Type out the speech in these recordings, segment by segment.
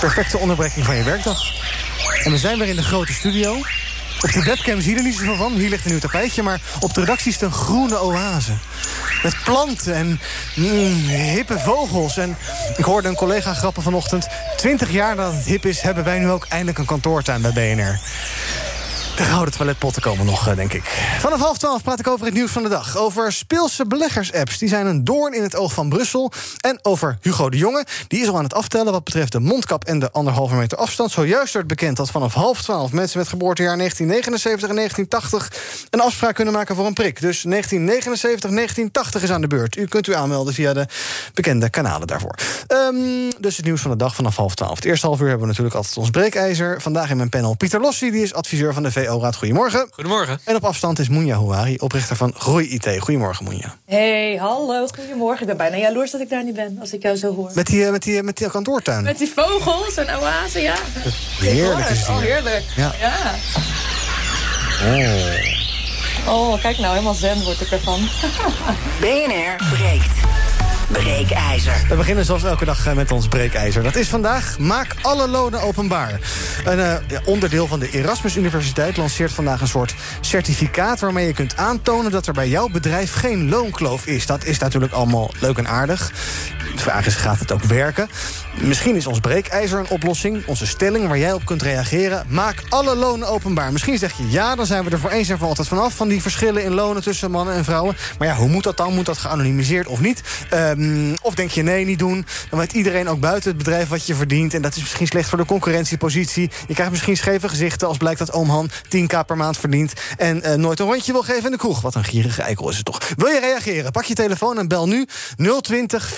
Perfecte onderbreking van je werkdag. En we zijn weer in de grote studio. Op de webcam zie je er niet zoveel van. Hier ligt een nieuw tapijtje. Maar op de redactie is het een groene oase. Met planten en mm, hippe vogels. En ik hoorde een collega grappen vanochtend. Twintig jaar nadat het hip is, hebben wij nu ook eindelijk een kantoortuin bij BNR. De gouden toiletpotten komen nog, eh, denk ik. Vanaf half twaalf praat ik over het nieuws van de dag. Over speelse beleggers-apps. Die zijn een doorn in het oog van Brussel. En over Hugo de Jonge. Die is al aan het aftellen wat betreft de mondkap en de anderhalve meter afstand. Zojuist werd bekend dat vanaf half twaalf mensen met geboortejaar 1979 en 1980 een afspraak kunnen maken voor een prik. Dus 1979, 1980 is aan de beurt. U kunt u aanmelden via de bekende kanalen daarvoor. Ehm, dus het nieuws van de dag vanaf half twaalf. Het eerste half uur hebben we natuurlijk altijd ons breekijzer. Vandaag in mijn panel Pieter Lossi, die is adviseur van de VO Goedemorgen. Goedemorgen. En op afstand is Moenja Houari, oprichter van Groei IT. Goedemorgen, Moenja. Hey, hallo, goedemorgen. Ik ben bijna jaloers dat ik daar niet ben, als ik jou zo hoor. Met die, eh, met die, met die kantoortuin. Met die vogels en oase, ja. Heerlijk is het Oh, heerlijk. Ja. ja. Oh. Oh, kijk nou, helemaal zen word ik ervan. BNR breekt. Breekijzer. We beginnen zoals elke dag eh, met ons breekijzer. Dat is vandaag Maak alle lonen openbaar. Een ja, onderdeel van de Erasmus Universiteit lanceert vandaag een soort certificaat... waarmee je kunt aantonen dat er bij jouw bedrijf geen loonkloof is. Dat is natuurlijk allemaal leuk en aardig. De vraag is, gaat het ook werken? Misschien is ons breekijzer een oplossing. Onze stelling waar jij op kunt reageren. Maak alle lonen openbaar. Misschien zeg je ja, dan zijn we er voor eens en voor altijd vanaf... van die verschillen in lonen tussen mannen en vrouwen. Maar ja, hoe moet dat dan? Moet dat geanonimiseerd of niet? Um, of denk je nee, niet doen? Dan weet iedereen ook buiten het bedrijf wat je verdient. En dat is misschien slecht voor de concurrentiepositie. Je krijgt misschien scheve gezichten als blijkt dat oom Han 10k per maand verdient... en uh, nooit een rondje wil geven in de kroeg. Wat een gierige eikel is het toch. Wil je reageren? Pak je telefoon en bel nu 020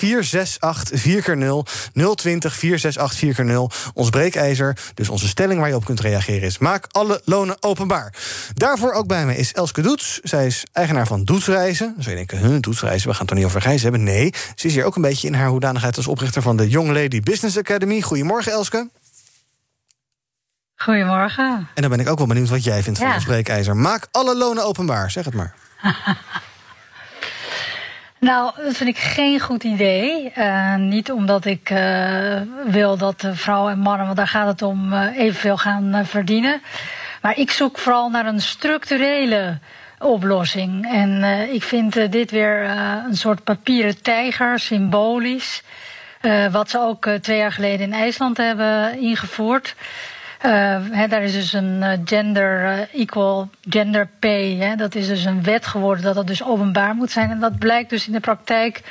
468 4x0 020 468 4x0. Ons breekijzer, dus onze stelling waar je op kunt reageren is... maak alle lonen openbaar. Daarvoor ook bij me is Elske Doets. Zij is eigenaar van Doetsreizen. Dan zou je denken, huh, Doetsreizen, we gaan het toch niet over reizen hebben? Nee, ze is hier ook een beetje in haar hoedanigheid... als oprichter van de Young Lady Business Academy. Goedemorgen, Elske. Goedemorgen. En dan ben ik ook wel benieuwd wat jij vindt van ja. ons breekijzer. Maak alle lonen openbaar, zeg het maar. Nou, dat vind ik geen goed idee. Uh, niet omdat ik uh, wil dat vrouwen en mannen, want daar gaat het om, uh, evenveel gaan verdienen. Maar ik zoek vooral naar een structurele oplossing. En ik vind dit weer een soort papieren tijger, symbolisch. wat ze ook twee jaar geleden in IJsland hebben ingevoerd. Uh, he, daar is dus een uh, gender uh, equal gender pay. He, dat is dus een wet geworden dat dat dus openbaar moet zijn. En dat blijkt dus in de praktijk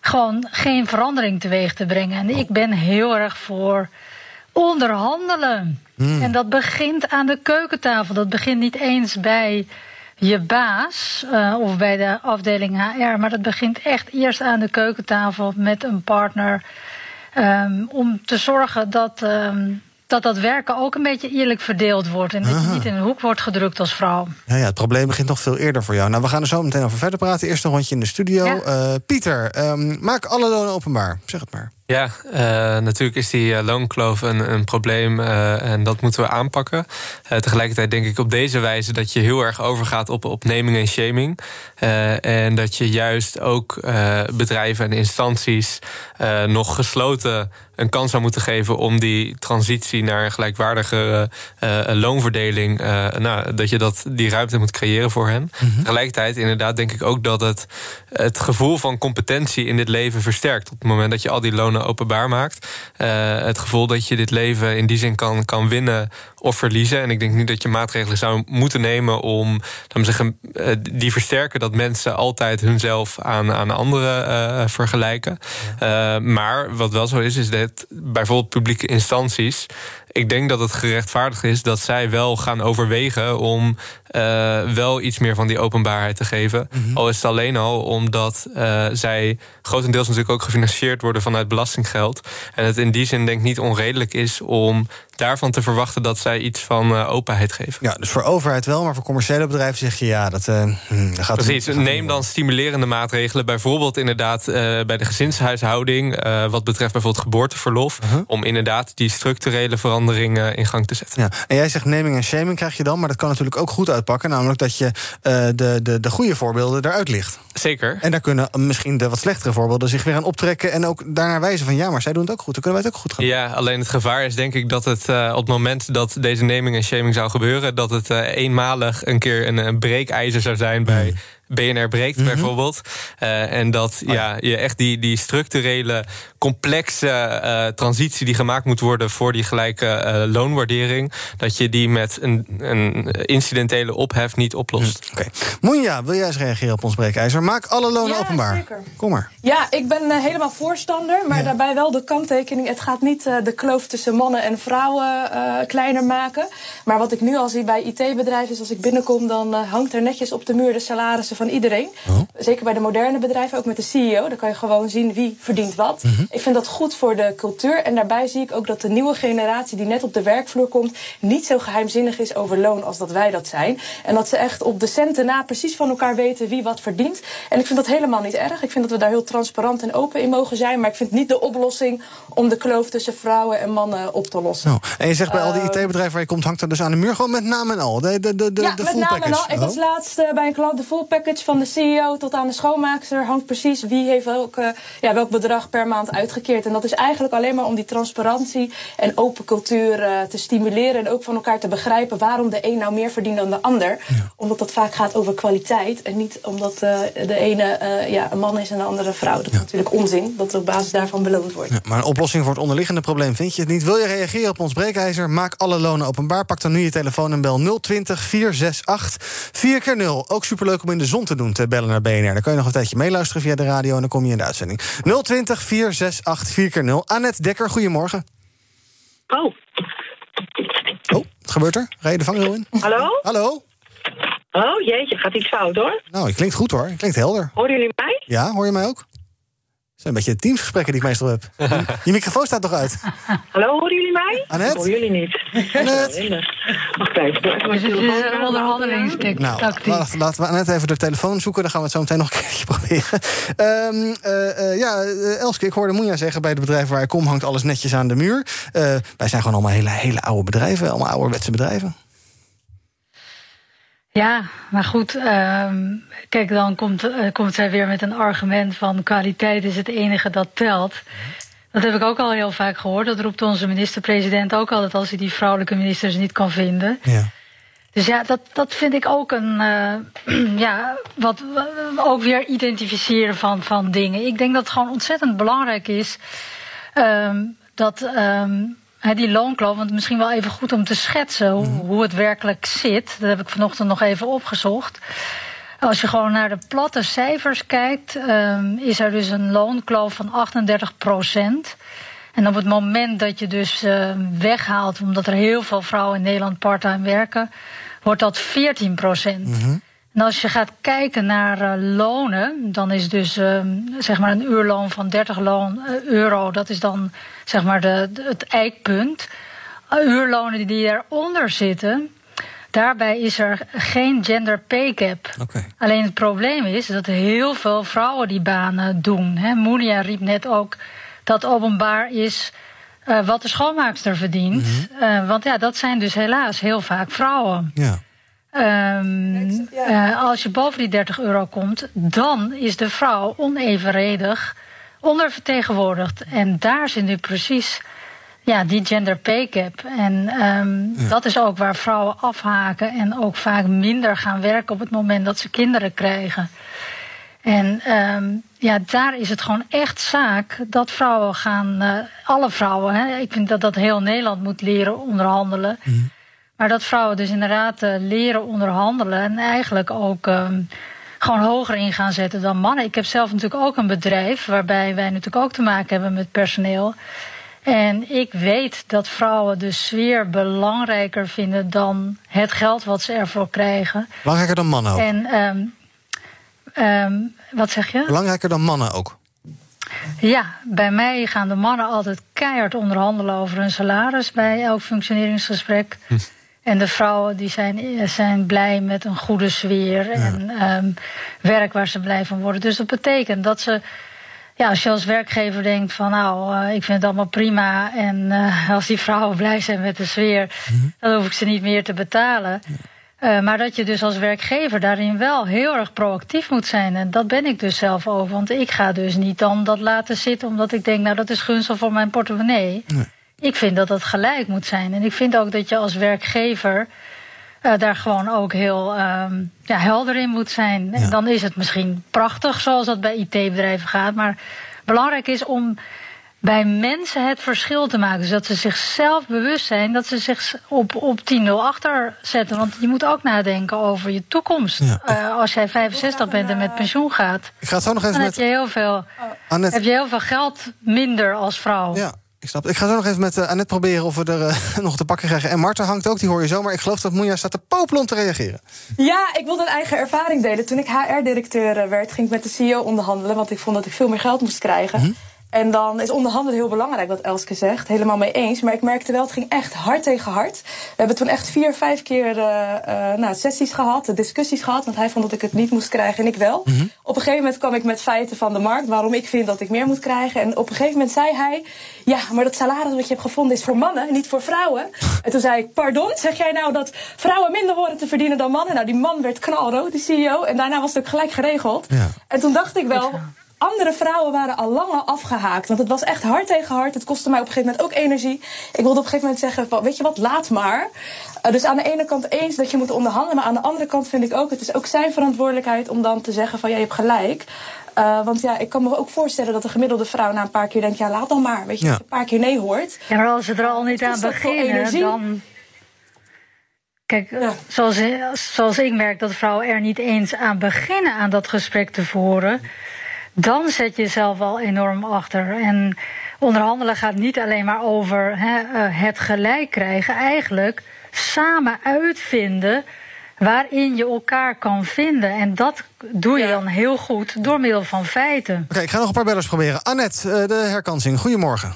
gewoon geen verandering teweeg te brengen. En ik ben heel erg voor onderhandelen. Mm. En dat begint aan de keukentafel. Dat begint niet eens bij je baas of bij de afdeling HR. Maar dat begint echt eerst aan de keukentafel met een partner. Um, om te zorgen dat. Um, dat dat werken ook een beetje eerlijk verdeeld wordt. En dat je niet in een hoek wordt gedrukt als vrouw. Ja, ja, het probleem begint nog veel eerder voor jou. Nou, we gaan er zo meteen over verder praten. Eerst een rondje in de studio. Ja. Uh, Pieter, um, maak alle lonen openbaar. Zeg het maar. Ja, uh, natuurlijk is die uh, loonkloof een, een probleem uh, en dat moeten we aanpakken. tegelijkertijd denk ik op deze wijze dat je heel erg overgaat op, op naming en shaming. en dat je juist ook bedrijven en instanties nog gesloten een kans zou moeten geven om die transitie naar een gelijkwaardige loonverdeling, nou, dat je dat, die ruimte moet creëren voor hen. Mm -hmm. Tegelijkertijd inderdaad denk ik ook dat het het gevoel van competentie in dit leven versterkt. Op het moment dat je al die lonen openbaar maakt. Uh, het gevoel dat je dit leven in die zin kan, kan winnen of verliezen. En ik denk niet dat je maatregelen zou moeten nemen om dan zeggen, uh, die versterken dat mensen altijd hunzelf aan, aan anderen uh, vergelijken. Maar wat wel zo is, is dat bijvoorbeeld publieke instanties ik denk dat het gerechtvaardigd is dat zij wel gaan overwegen om uh, wel iets meer van die openbaarheid te geven. Mm Al is het alleen al omdat uh, zij grotendeels natuurlijk ook gefinancierd worden vanuit belastinggeld. En het in die zin denk ik niet onredelijk is om daarvan te verwachten dat zij iets van uh, openheid geven. Ja, dus voor overheid wel, maar voor commerciële bedrijven zeg je ja, dat, uh, dat gaat Precies, neem dan stimulerende maatregelen. Bijvoorbeeld inderdaad uh, bij de gezinshuishouding, wat betreft bijvoorbeeld geboorteverlof, -huh. om inderdaad die structurele veranderingen in gang te zetten. Ja. En jij zegt naming en shaming krijg je dan, maar dat kan natuurlijk ook goed uitpakken, namelijk dat je de, de, de goede voorbeelden eruit ligt. Zeker. En daar kunnen misschien de wat slechtere voorbeelden zich weer aan optrekken en ook daarnaar wijzen van ja, maar zij doen het ook goed, dan kunnen wij het ook goed gaan. Ja, alleen het gevaar is denk ik dat het uh, op het moment dat deze naming en shaming zou gebeuren, dat het uh, eenmalig een keer een, een breekijzer zou zijn bij. Mm. BNR breekt mm -hmm. bijvoorbeeld. Uh, en dat oh, ja. ja. je echt die, die structurele, complexe uh, transitie die gemaakt moet worden voor die gelijke uh, loonwaardering, dat je die met een, een incidentele ophef niet oplost. Hm, Oké. Okay. Moenja, wil jij eens reageren op ons breekijzer? Maak alle lonen ja, openbaar. Zeker. Kom maar. Ja, ik ben helemaal voorstander, maar ja. daarbij wel de kanttekening. Het gaat niet de kloof tussen mannen en vrouwen kleiner maken. Maar wat ik nu al zie bij IT-bedrijven is als ik binnenkom, dan hangt er netjes op de muur de salarissen van iedereen. Oh. Zeker bij de moderne bedrijven, ook met de CEO. Dan kan je gewoon zien wie verdient wat. Mm -hmm. Ik vind dat goed voor de cultuur. En daarbij zie ik ook dat de nieuwe generatie die net op de werkvloer komt... niet zo geheimzinnig is over loon als dat wij dat zijn. En dat ze echt op de centen na precies van elkaar weten wie wat verdient. En ik vind dat helemaal niet erg. Ik vind dat we daar heel transparant en open in mogen zijn. Maar ik vind niet de oplossing om de kloof tussen vrouwen en mannen op te lossen. Oh. En je zegt bij uh, al die IT-bedrijven waar je komt... hangt er dus aan de muur gewoon met naam en al? De, de, de, de, ja, de met full naam package. en al. Ik was oh. laatst uh, bij een klant de full package van de CEO tot aan de schoonmaakster hangt precies wie heeft welk, uh, ja, welk bedrag per maand uitgekeerd. En dat is eigenlijk alleen maar om die transparantie en open cultuur uh, te stimuleren. En ook van elkaar te begrijpen waarom de een nou meer verdient dan de ander. Ja. Omdat dat vaak gaat over kwaliteit. En niet omdat uh, de ene ja, een man is en de andere een vrouw. Dat is ja. natuurlijk onzin. Dat er op basis daarvan beloond wordt. Ja, maar een oplossing voor het onderliggende probleem vind je het niet. Wil je reageren op ons breekijzer? Maak alle lonen openbaar. Pak dan nu je telefoon en bel 020 468 4 keer 0 Ook superleuk om in de zon te doen, te bellen naar BNR. Dan kun je nog een tijdje meeluisteren via de radio en dan kom je in de uitzending. 020 468 4 keer 0 Annette Dekker, goedemorgen. Oh. Oh, wat gebeurt er? Rij je de vangrail in? Hallo? Hallo? Oh, jeetje, gaat iets fout hoor. Nou, je klinkt goed hoor. Je klinkt helder. Horen jullie mij? Ja, hoor je mij ook? Het zijn een beetje de teamsgesprekken die ik meestal heb. Je microfoon staat toch uit? Hallo, horen jullie mij? Annette? Horen jullie niet. Annette? Wacht even. Het is een onderhandelingstactiek. Nou, laten, laten we Annette even de telefoon zoeken. Dan gaan we het zo meteen nog een keertje proberen. Um, uh, uh, ja, uh, Elske, ik hoorde Moenja zeggen... bij het bedrijf waar ik kom hangt alles netjes aan de muur. wij zijn gewoon allemaal hele, hele oude bedrijven. Allemaal ouderwetse bedrijven. Ja, maar goed, um, kijk, dan komt, uh, komt zij weer met een argument van kwaliteit is het enige dat telt. Dat heb ik ook al heel vaak gehoord. Dat roept onze minister-president ook altijd als hij die vrouwelijke ministers niet kan vinden. Ja. Dus ja, dat, dat vind ik ook een. Uh, ja, wat ook weer identificeren van, van dingen. Ik denk dat het gewoon ontzettend belangrijk is um, dat. Um, die loonkloof, want misschien wel even goed om te schetsen hoe, hoe, het werkelijk zit. Dat heb ik vanochtend nog even opgezocht. Als je gewoon naar de platte cijfers kijkt, um, is er dus een loonkloof van 38 procent. En op het moment dat je dus uh, weghaalt, omdat er heel veel vrouwen in Nederland parttime werken, wordt dat 14 procent. Mm -hmm. En als je gaat kijken naar uh, lonen, dan is dus uh, zeg maar een uurloon van 30 loon, uh, euro, dat is dan zeg maar de, de, het eikpunt. uurlonen die eronder zitten, daarbij is er geen gender pay gap. Okay. Alleen het probleem is dat heel veel vrouwen die banen doen. Hè. Moelia riep net ook dat openbaar is wat de schoonmaakster verdient. Mm -hmm. want ja, dat zijn dus helaas heel vaak vrouwen. Ja. Um, ja. uh, als je boven die 30 euro komt, dan is de vrouw onevenredig ondervertegenwoordigd. En daar zit nu precies ja, die gender pay gap. En um, ja. dat is ook waar vrouwen afhaken en ook vaak minder gaan werken op het moment dat ze kinderen krijgen. En um, ja, daar is het gewoon echt zaak dat vrouwen gaan, uh, alle vrouwen, hè, ik vind dat dat heel Nederland moet leren onderhandelen. Mm. Maar dat vrouwen dus inderdaad uh, leren onderhandelen en eigenlijk ook um, gewoon hoger in gaan zetten dan mannen. Ik heb zelf natuurlijk ook een bedrijf waarbij wij natuurlijk ook te maken hebben met personeel. En ik weet dat vrouwen de sfeer belangrijker vinden dan het geld wat ze ervoor krijgen. Belangrijker dan mannen ook. En ehm, ehm, wat zeg je? Belangrijker dan mannen ook. Ja, bij mij gaan de mannen altijd keihard onderhandelen over hun salaris bij elk functioneringsgesprek. En de vrouwen die zijn, zijn blij met een goede sfeer en ehm, werk waar ze blij van worden. Dus dat betekent dat ze, ja, als je als werkgever denkt van nou, eh, ik vind het allemaal prima. En eh, als die vrouwen blij zijn met de sfeer, dan hoef ik ze niet meer te betalen. Eh, maar dat je dus als werkgever daarin wel heel erg proactief moet zijn. En dat ben ik dus zelf over. Want ik ga dus niet dan dat laten zitten omdat ik denk, nou dat is gunstig voor mijn portemonnee. Ik vind dat dat gelijk moet zijn. En ik vind ook dat je als werkgever eh, daar gewoon ook heel ehm, ja, helder in moet zijn. En dan is het misschien prachtig zoals dat bij IT-bedrijven gaat. Maar belangrijk is om bij mensen het verschil te maken. Zodat ze zichzelf bewust zijn dat ze zich op, op 10-0 achter zetten. Want je moet ook nadenken over je toekomst. Eh, als jij 65 bent en met pensioen gaat, Ik ga het zo nog even dan met heb je heel veel, Annette. heb je heel veel geld minder als vrouw. Ja, ik snap het. Ik ga zo nog even met eh, Annette proberen of we er eh, nog te pakken krijgen. En Marta hangt ook, die hoor je zo. Maar ik geloof dat Moenja staat te popelen om te reageren. Ja, ik wilde een eigen ervaring delen. Toen ik HR-directeur werd, ging ik met de CEO onderhandelen. Want ik vond dat ik veel meer geld moest krijgen. En dan is onderhandelen heel belangrijk, wat Elske zegt. Helemaal mee eens. Maar ik merkte wel, het ging echt hard tegen hard. We hebben toen echt vier, vijf keer eh, eh, nou, sessies gehad, discussies gehad. Want hij vond dat ik het niet moest krijgen en ik wel. Op een gegeven moment kwam ik met feiten van de markt. Waarom ik vind dat ik meer moet krijgen. En op een gegeven moment zei hij... Ja, maar dat salaris wat je hebt gevonden is voor mannen, niet voor vrouwen. En toen zei ik, pardon, zeg jij nou dat vrouwen minder horen te verdienen dan mannen? Nou, die man werd knalrood, die CEO. En daarna was het ook gelijk geregeld. Ja. En toen dacht ik wel... Andere vrouwen waren al lang al afgehaakt. Want het was echt hard tegen hard. Het kostte mij op een gegeven moment ook energie. Ik wilde op een gegeven moment zeggen: van, Weet je wat, laat maar. Uh, dus aan de ene kant eens dat je moet onderhandelen. Maar aan de andere kant vind ik ook: het is ook zijn verantwoordelijkheid om dan te zeggen: van ja, je hebt gelijk. Uh, want ja, ik kan me ook voorstellen dat de gemiddelde vrouw na een paar keer denkt: ja, laat dan maar. Weet je, Ja. als je een paar keer nee hoort. Ja, maar als ze er al niet aan beginnen, energie. dan. Kijk, Ja. zoals, zoals ik merk dat vrouwen er niet eens aan beginnen aan dat gesprek te voeren, dan zet je jezelf al enorm achter. En onderhandelen gaat niet alleen maar over hè, eh, het gelijk krijgen, eigenlijk samen uitvinden waarin je elkaar kan vinden. En dat doe je dan heel goed door middel van feiten. Oké, ik ga nog een paar bellers proberen. Annette, eh, de herkansing. Goedemorgen.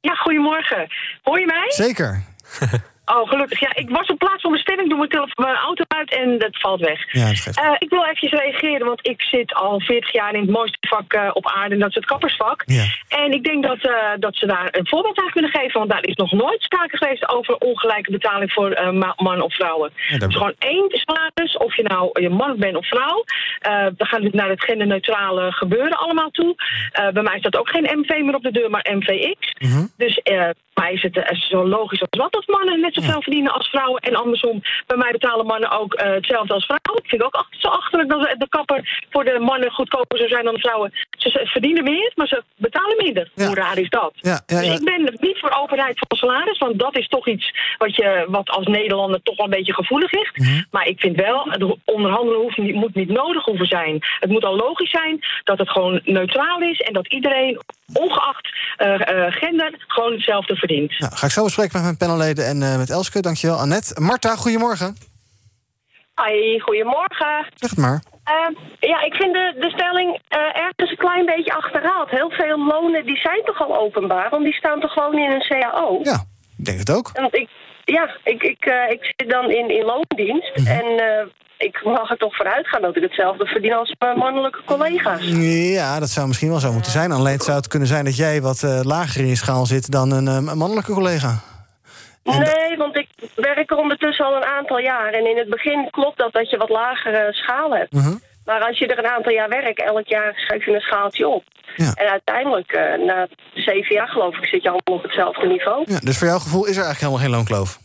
Ja, goedemorgen. Hoor je mij? Zeker. Oh, gelukkig. Ja, ik was op plaats van bestemming, doe mijn, mijn auto uit en dat valt weg. Ja, dat. Eh, ik wil even reageren, want ik zit al 40 jaar in het mooiste vak eh, op aarde, en dat is het kappersvak. Ja. En ik denk dat, eh, dat ze daar een voorbeeld aan kunnen geven, want daar is nog nooit sprake geweest over ongelijke betaling voor ma- man of vrouwen. Ja, is gewoon één salaris, of je nou je man bent of vrouw. We gaan nu naar het genderneutrale gebeuren allemaal toe. Bij mij staat ook geen MV meer op de deur, maar MVX. Mhm. Dus bij mij is het zo logisch als wat dat mannen net zoveel verdienen als vrouwen. En andersom, bij mij betalen mannen ook eh, hetzelfde als vrouwen. Ik vind ook ach- zo achterlijk dat de kapper voor de mannen goedkoper zou zijn dan de vrouwen. Ze, verdienen meer, maar ze betalen minder. Ja. Hoe raar is dat? Ja, ja, Dus ja. ik ben niet voor openheid van salaris, want dat is toch iets wat, je, wat als Nederlander toch wel een beetje gevoelig ligt. Mhm. Maar ik vind wel, het onderhandelen hoeft niet, moet niet nodig hoeven zijn. Het moet al logisch zijn dat het gewoon neutraal is en dat iedereen, ongeacht eh, eh, gender, gewoon hetzelfde verdient. Nou, ga ik zo bespreken met mijn panelleden en eh, met Elske. Dankjewel, Annette. Marta, goedemorgen. Hoi, goedemorgen. Zeg het maar. Eh, ja, ik vind de, de stelling eh, ergens een klein beetje achterhaald. Heel veel lonen die zijn toch al openbaar, want die staan toch gewoon in een CAO. Ja, ik denk het ook. Want ik, ja, ik, ik, eh, ik zit dan in, in loondienst en eh, ik mag er toch vooruit gaan dat ik hetzelfde verdien als mijn mannelijke collega's. Ja, dat zou misschien wel zo moeten zijn. Alleen zou het kunnen zijn dat jij wat eh, lager in je schaal zit dan een, eh, een mannelijke collega. En Nee, want ik werk er ondertussen al een aantal jaar. En in het begin klopt dat dat je wat lagere schaal hebt. Mhm. Maar als je er een aantal jaar werkt, elk jaar schrijf je een schaaltje op. Ja. En uiteindelijk, eh, na zeven jaar geloof ik, zit je allemaal op hetzelfde niveau. Ja, dus voor jouw gevoel is er eigenlijk helemaal geen loonkloof.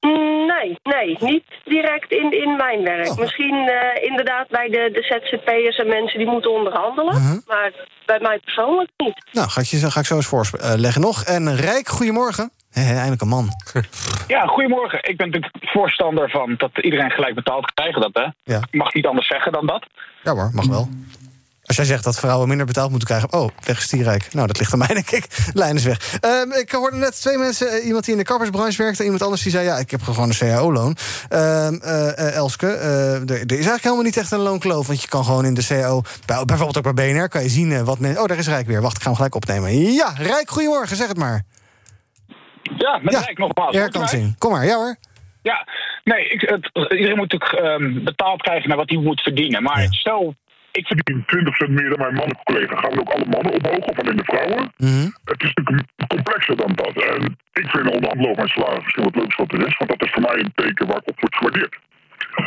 Mm, Nee, nee, niet direct in, in mijn werk. Oh. Misschien eh, inderdaad bij de, de ZZP'ers en mensen die moeten onderhandelen. Mhm. Maar bij mij persoonlijk niet. Nou, ga ik, je, ga ik zo eens voorleggen nog. En Rijk, goedemorgen. Hé, hé, eindelijk een man. Ja, goedemorgen. Ik ben natuurlijk voorstander van dat iedereen gelijk betaald krijgt. Dat, hè? Ja. Ik mag niet anders zeggen dan dat. Ja hoor, mag wel. Als jij zegt dat vrouwen minder betaald moeten krijgen... oh, weg is die rijk. Nou, dat ligt aan mij, denk ik. Lijn is weg. Ehm, ik hoorde net twee mensen, eh, iemand die in de kappersbranche werkte... en iemand anders die zei, ja, ik heb gewoon een CAO-loon. Ehm, eh, eh, Elske, er, er is eigenlijk helemaal niet echt een loonkloof... want je kan gewoon in de CAO, bij- bijvoorbeeld ook bij BNR... kan je zien wat men... Oh, daar is Rijk weer. Wacht, ik ga hem gelijk opnemen. Ja, Rijk, goedemorgen, zeg het maar. Ja, met Rijk nogmaals. Herkansing. Kom maar, ja hoor. Ja, nee, ik, het, iedereen moet natuurlijk ehm, betaald krijgen naar wat hij moet verdienen. Maar stel, ik verdien 20% meer dan mijn mannelijke collega. Gaan we ook alle mannen omhoog of alleen de vrouwen? Het is natuurlijk complexer dan dat. En ik vind onderhandelen over mijn salaris misschien wat leukst wat er is. Want dat is voor mij een teken waar ik op word gewaardeerd.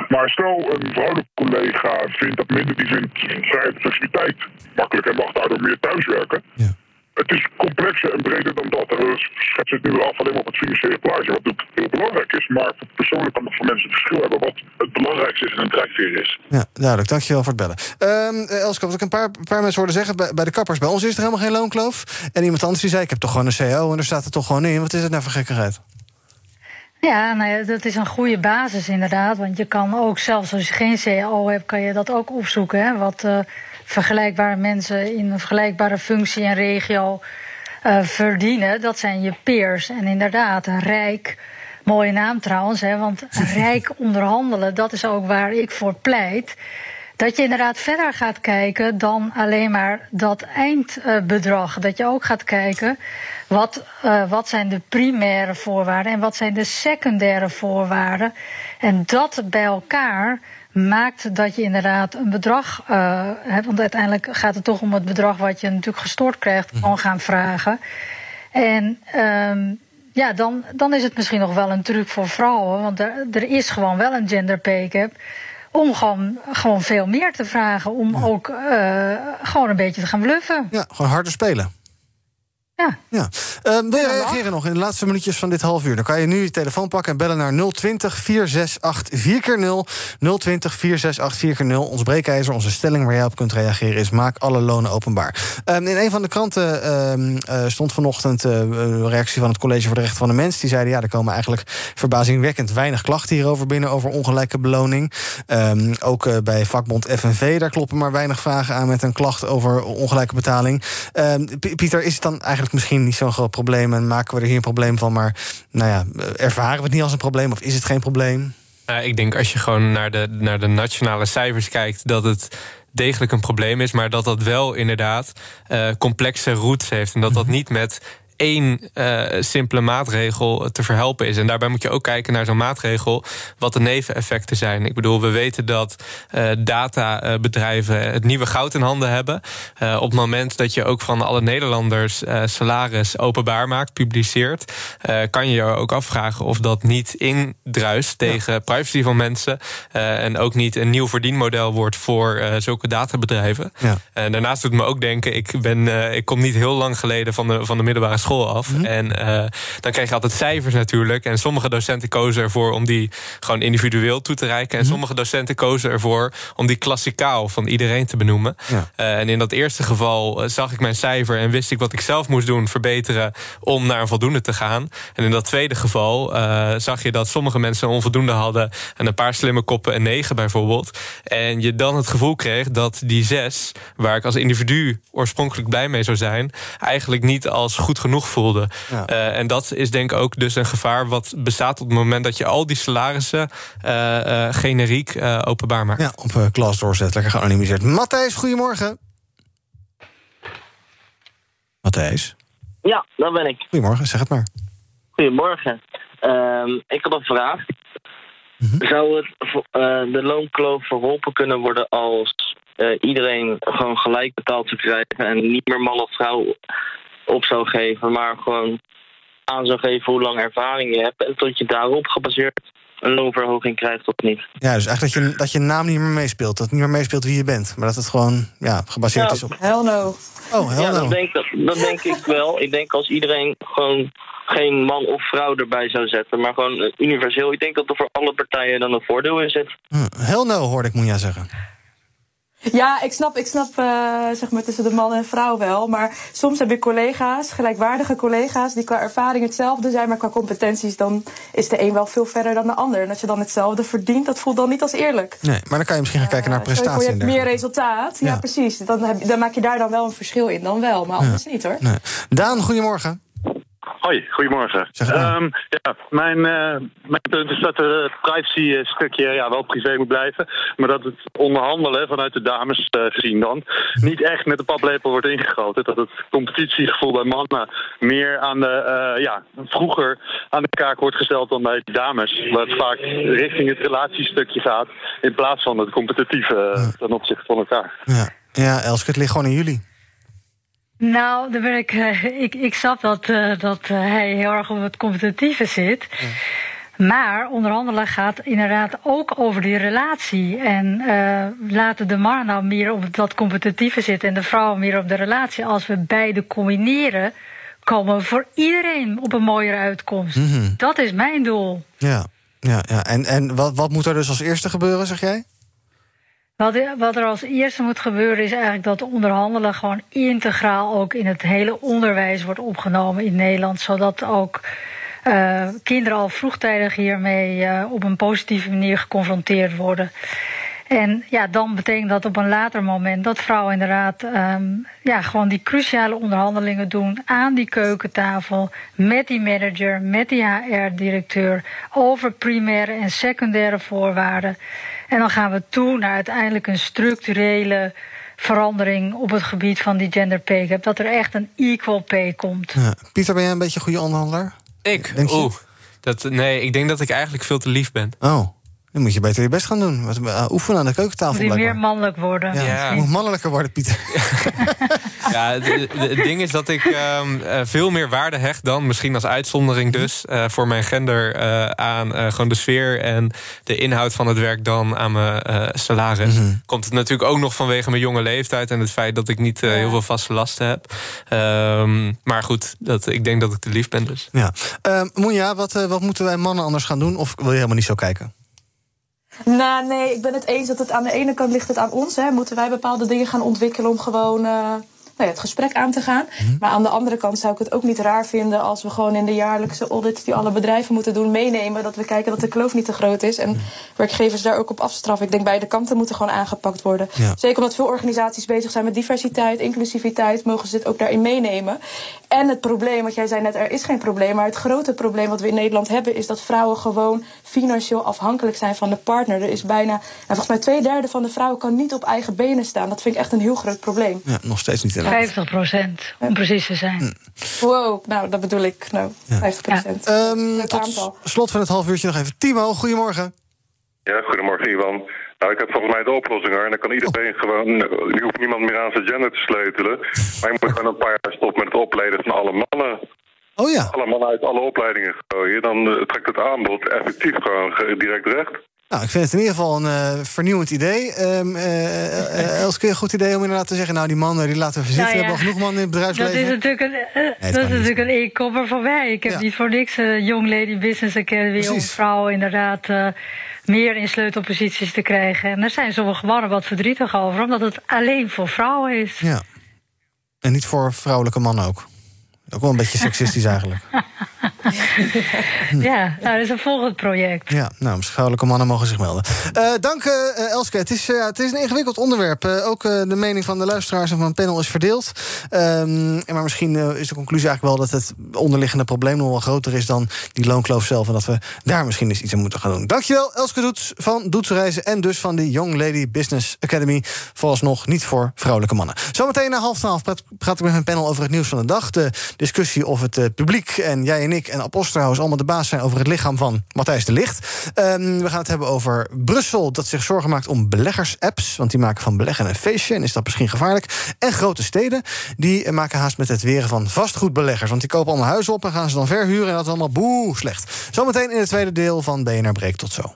Maar stel een vrouwelijke collega vindt dat minder, die vindt vrijheid en flexibiliteit makkelijk en mag daardoor meer thuiswerken. Het is complexer en breder dan dat. En we schetsen het nu af alleen maar op het financiële plaatje, wat natuurlijk heel belangrijk is. Maar persoonlijk kan het voor mensen verschil hebben wat het belangrijkste is en een drijfveer is. Ja, duidelijk. Dankjewel voor het bellen. Ehm eh, Elske, wat ik een paar, paar mensen hoorde zeggen... Bij, bij de kappers, bij ons is er helemaal geen loonkloof. En iemand anders die zei, ik heb toch gewoon een CO... en er staat er toch gewoon in. Wat is het nou voor gekkigheid? Ja, nou ja, dat is een goede basis inderdaad. Want je kan ook, zelfs als je geen CAO hebt, kan je dat ook opzoeken. Hè, wat eh, vergelijkbare mensen in een vergelijkbare functie en regio eh, verdienen. Dat zijn je peers. En inderdaad, rijk. Mooie naam trouwens, hè, want rijk onderhandelen, dat is ook waar ik voor pleit. Dat je inderdaad verder gaat kijken dan alleen maar dat eindbedrag. Dat je ook gaat kijken wat, eh, wat zijn de primaire voorwaarden en wat zijn de secundaire voorwaarden. En dat bij elkaar maakt dat je inderdaad een bedrag hebt. Want uiteindelijk gaat het toch om het bedrag wat je natuurlijk gestort krijgt, gewoon gaan vragen. En ehm, ja, dan, dan is het misschien nog wel een truc voor vrouwen. Want er, er is gewoon wel een gender pay gap. Om gewoon, gewoon veel meer te vragen. Om ook eh, gewoon een beetje te gaan bluffen. Ja, gewoon harder spelen. Ja. ja. Ehm, wil je reageren nog in de laatste minuutjes van dit half uur? Dan kan je nu je telefoon pakken en bellen naar 020 468 4x0. 020 468 4x0. Ons breekijzer, onze stelling waar jij op kunt reageren is... maak alle lonen openbaar. Ehm, in een van de kranten ehm, eh, stond vanochtend eh, een reactie van het College voor de Rechten van de Mens. Die zeiden, ja, er komen eigenlijk verbazingwekkend weinig klachten hierover binnen... over ongelijke beloning. Ook eh, bij vakbond FNV, daar kloppen maar weinig vragen aan... met een klacht over ongelijke betaling. Pieter, is het dan eigenlijk misschien niet zo'n groot probleem... en maken we er hier een probleem van, maar nou ja, ervaren we het niet als een probleem... of is het geen probleem? Nou, ik denk als je gewoon naar de, naar de nationale cijfers kijkt, dat het degelijk een probleem is, maar dat dat wel inderdaad eh, complexe roots heeft. En dat dat niet met één eh, simpele maatregel te verhelpen is. En daarbij moet je ook kijken naar zo'n maatregel, wat de neveneffecten zijn. Ik bedoel, we weten dat eh, databedrijven het nieuwe goud in handen hebben. Eh, op het moment dat je ook van alle Nederlanders eh, salaris openbaar maakt, publiceert, eh, kan je je ook afvragen of dat niet indruist tegen privacy van mensen. eh, en ook niet een nieuw verdienmodel wordt voor eh, zulke databedrijven. Ja. En daarnaast doet het me ook denken, ik, ben, eh, ik kom niet heel lang geleden van de, van de middelbare school af. En eh, dan kreeg je altijd cijfers natuurlijk. En sommige docenten kozen ervoor om die gewoon individueel toe te reiken. En sommige docenten kozen ervoor om die klassikaal van iedereen te benoemen. Ja. Eh, en in dat eerste geval eh, zag ik mijn cijfer en wist ik wat ik zelf moest doen, verbeteren om naar een voldoende te gaan. En in dat tweede geval zag je dat sommige mensen een onvoldoende hadden en een paar slimme koppen een negen bijvoorbeeld. En je dan het gevoel kreeg dat die zes, waar ik als individu oorspronkelijk blij mee zou zijn, eigenlijk niet als goed genoeg voelde. Ja. Eh, en dat is denk ik ook dus een gevaar wat bestaat op het moment dat je al die salarissen eh, eh, generiek eh, openbaar maakt. Ja, op uh, klas doorzet, lekker geanonimiseerd. Matthijs, goedemorgen. Matthijs, Ja, dat ben ik. goedemorgen, zeg het maar. Goedemorgen. Ehm, ik had een vraag. Zou het eh, de loonkloof verholpen kunnen worden als eh, iedereen gewoon gelijk betaald zou krijgen en niet meer man of vrouw op zou geven, maar gewoon aan zou geven hoe lang ervaring je hebt en tot je daarop gebaseerd een loonverhoging krijgt of niet? Ja, dus eigenlijk dat je, dat je naam niet meer meespeelt. Dat het niet meer meespeelt wie je bent. Maar dat het gewoon ja, gebaseerd Ja. is op... Hell no. Oh, hell ja, no. dat denk, dat, dat denk ik wel. Ik denk als iedereen gewoon geen man of vrouw erbij zou zetten, maar gewoon universeel. Ik denk dat er voor alle partijen dan een voordeel in zit. Hm, Hell no, hoorde ik Moenja zeggen. Ja, ik snap, ik snap uh, zeg maar tussen de man en vrouw wel. Maar soms heb je collega's, gelijkwaardige collega's, die qua ervaring hetzelfde zijn, maar qua competenties dan is de een wel veel verder dan de ander. En als je dan hetzelfde verdient, dat voelt dan niet als eerlijk. Nee, maar dan kan je misschien gaan kijken naar prestatie. je hebt meer resultaat. Ja, precies. Dan, heb, dan maak je daar dan wel een verschil in, dan wel. Maar anders niet hoor. Nee. Daan, goedemorgen. Hoi, goedemorgen. Um, ja, mijn, uh, mijn punt is dat het privacy-stukje ja, wel privé moet blijven. Maar dat het onderhandelen vanuit de dames uh, gezien dan niet echt met de paplepel wordt ingegoten. Dat het competitiegevoel bij mannen meer aan de, uh, ja, vroeger aan de kaak wordt gesteld dan bij de dames. Dat het vaak richting het relatiestukje gaat in plaats van het competitieve ten opzichte van elkaar. Ja, ja Elske, het ligt gewoon in jullie. Nou, dan ben ik, uh, ik, ik snap dat, uh, dat uh, hij heel erg op het competitieve zit. Ja. Maar onderhandelen gaat inderdaad ook over die relatie. En laten de mannen nou meer op dat competitieve zitten en de vrouwen meer op de relatie. Als we beide combineren, komen we voor iedereen op een mooiere uitkomst. Mm -hmm. Dat is mijn doel. Ja, ja, ja. en, en wat, wat moet er dus als eerste gebeuren, zeg jij? Wat, wat, er als eerste moet gebeuren is eigenlijk dat onderhandelen gewoon integraal ook in het hele onderwijs wordt opgenomen in Nederland. Zodat ook uh, kinderen al vroegtijdig hiermee uh, op een positieve manier geconfronteerd worden. En ja, dan betekent dat op een later moment dat vrouwen inderdaad um, ja, gewoon die cruciale onderhandelingen doen aan die keukentafel met die manager, met die HR-directeur over primaire en secundaire voorwaarden. En dan gaan we toe naar uiteindelijk een structurele verandering op het gebied van die gender pay gap. Dat er echt een equal pay komt. Ja. Pieter, ben jij een beetje een goede onderhandelaar? Ik? Oeh. Dat, nee, ik denk dat ik eigenlijk veel te lief ben. Oh. Dan moet je beter je best gaan doen. Uh, oefenen aan de keukentafel. Moet je meer mannelijk worden. Ja, ja. moet mannelijker worden, Pieter. ja, het ding is dat ik um, uh, veel meer waarde hecht dan, misschien als uitzondering dus, uh, voor mijn gender aan gewoon de sfeer en de inhoud van het werk dan aan mijn salaris. Mm -hmm. Komt het natuurlijk ook nog vanwege mijn jonge leeftijd en het feit dat ik niet heel veel vaste lasten heb. Um, maar goed, dat, ik denk dat ik te lief ben dus. Ja. Moenja, wat, wat moeten wij mannen anders gaan doen? Of wil je helemaal niet zo kijken? Nou, nee, ik ben het eens dat het aan de ene kant ligt het aan ons. Hè. Moeten wij bepaalde dingen gaan ontwikkelen om gewoon uh, nou ja, het gesprek aan te gaan. Mm -hmm. Maar aan de andere kant zou ik het ook niet raar vinden als we gewoon in de jaarlijkse audits die alle bedrijven moeten doen, meenemen. Dat we kijken dat de kloof niet te groot is. En mm -hmm. werkgevers daar ook op afstraffen. Ik denk beide kanten moeten gewoon aangepakt worden. Ja. Zeker omdat veel organisaties bezig zijn met diversiteit, inclusiviteit, mogen ze dit ook daarin meenemen. En het probleem, wat jij zei net, er is geen probleem. Maar het grote probleem wat we in Nederland hebben, is dat vrouwen gewoon financieel afhankelijk zijn van de partner. Er is bijna, en volgens mij twee derde van de vrouwen kan niet op eigen benen staan. Dat vind ik echt een heel groot probleem. Ja, nog steeds niet. 50 procent, om precies te zijn. Wow, nou, dat bedoel ik. Nou, 50 procent. Ja. Um, tot slot van het half uurtje nog even. Timo, goedemorgen. Ja, goedemorgen, Ivan. Nou, ik heb volgens mij de oplossing hoor. En dan kan iedereen gewoon. Je hoeft niemand meer aan zijn gender te sleutelen. Maar je moet gewoon een paar jaar stoppen met het opleiden van alle mannen. Oh ja. Alle mannen uit alle opleidingen gooien. Dan uh, trekt het aanbod effectief gewoon direct recht. Nou, ik vind het in ieder geval een uh, vernieuwend idee. Um, uh, Elske, een goed idee om inderdaad te zeggen... nou, die mannen die laten we zitten. Nou ja, we hebben al genoeg mannen in het bedrijfsleven. Dat is natuurlijk een, uh, nee, dat is natuurlijk een e-kopper van mij. Ik heb ja. niet voor niks Young Lady Business Academy... Om vrouwen inderdaad meer in sleutelposities te krijgen. En daar zijn sommige mannen wat verdrietig over... omdat het alleen voor vrouwen is. Ja. En niet voor vrouwelijke mannen ook. Ook wel een beetje seksistisch eigenlijk. ja, nou, dat is een volgend project. Ja, nou, vrouwelijke mannen mogen zich melden. Uh, dank uh, Elske. Het is, uh, het is een ingewikkeld onderwerp. ook de mening van de luisteraars en van het panel is verdeeld. Um, maar misschien is de conclusie eigenlijk wel... dat het onderliggende probleem nog wel groter is dan die loonkloof zelf... en dat we daar misschien eens iets aan moeten gaan doen. Dankjewel, Elske Doets van Doetsreizen... en dus van de Young Lady Business Academy. Vooralsnog niet voor vrouwelijke mannen. Zometeen na half twaalf praat ik met mijn panel over het nieuws van de dag. De discussie of het publiek en jij en ik en Apostelhuis allemaal de baas zijn over het lichaam van Matthijs de Licht. Um, we gaan het hebben over Brussel, dat zich zorgen maakt om beleggers-apps. Want die maken van beleggen een feestje en is dat misschien gevaarlijk. En grote steden, die maken haast met het weren van vastgoedbeleggers. Want die kopen allemaal huizen op en gaan ze dan verhuren. En dat is allemaal boe slecht. Zometeen in het tweede deel van BNR Breek. Tot zo.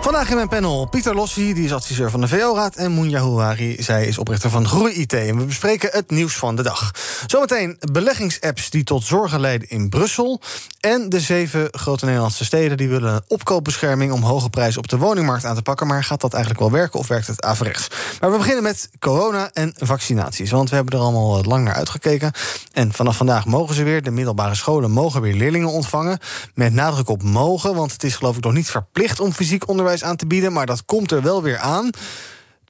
Vandaag in mijn panel Pieter Lossi, die is adviseur van de VO-raad... en Moenja Houari, zij is oprichter van Groei IT. En we bespreken het nieuws van de dag. Zometeen beleggingsapps die tot zorgen leiden in Brussel... en de zeven grote Nederlandse steden die willen opkoopbescherming... om hoge prijzen op de woningmarkt aan te pakken. Maar gaat dat eigenlijk wel werken of werkt het averechts? Maar we beginnen met corona en vaccinaties. Want we hebben er allemaal lang naar uitgekeken. En vanaf vandaag mogen ze weer. De middelbare scholen mogen weer leerlingen ontvangen. Met nadruk op mogen, want het is geloof ik nog niet verplicht... om fysiek onderwijs aan te bieden, maar dat komt er wel weer aan.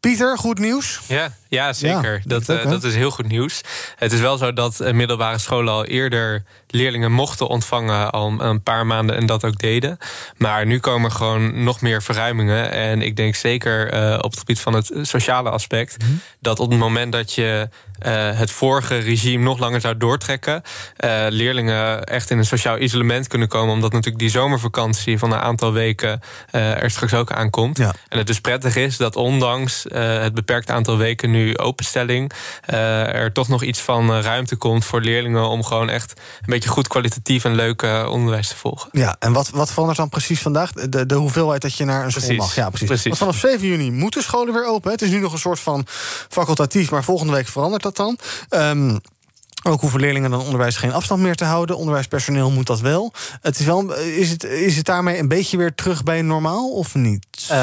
Pieter, goed nieuws? Ja, ja zeker. dat, dat, dat, is heel goed nieuws. Het is wel zo dat middelbare scholen al eerder leerlingen mochten ontvangen al een paar maanden en dat ook deden. Maar nu komen gewoon nog meer verruimingen. En ik denk zeker uh, op het gebied van het sociale aspect, mm -hmm. dat op het moment dat je uh, het vorige regime nog langer zou doortrekken, uh, leerlingen echt in een sociaal isolement kunnen komen, omdat natuurlijk die zomervakantie van een aantal weken er straks ook aankomt. Ja. En het dus prettig is dat ondanks het beperkt aantal weken nu openstelling, er toch nog iets van ruimte komt voor leerlingen om gewoon echt een beetje goed kwalitatief en leuk uh, onderwijs te volgen. Ja, en wat, wat verandert dan precies vandaag? De, de hoeveelheid dat je naar een precies. school mag. Ja, precies. precies. Want vanaf 7 juni moeten scholen weer open. Hè? Het is nu nog een soort van facultatief, maar volgende week verandert dat dan. Um, ook hoeven leerlingen dan onderwijs geen afstand meer te houden. Onderwijspersoneel moet dat wel. Het is, wel is, het, is het daarmee een beetje weer terug bij normaal of niet? Um,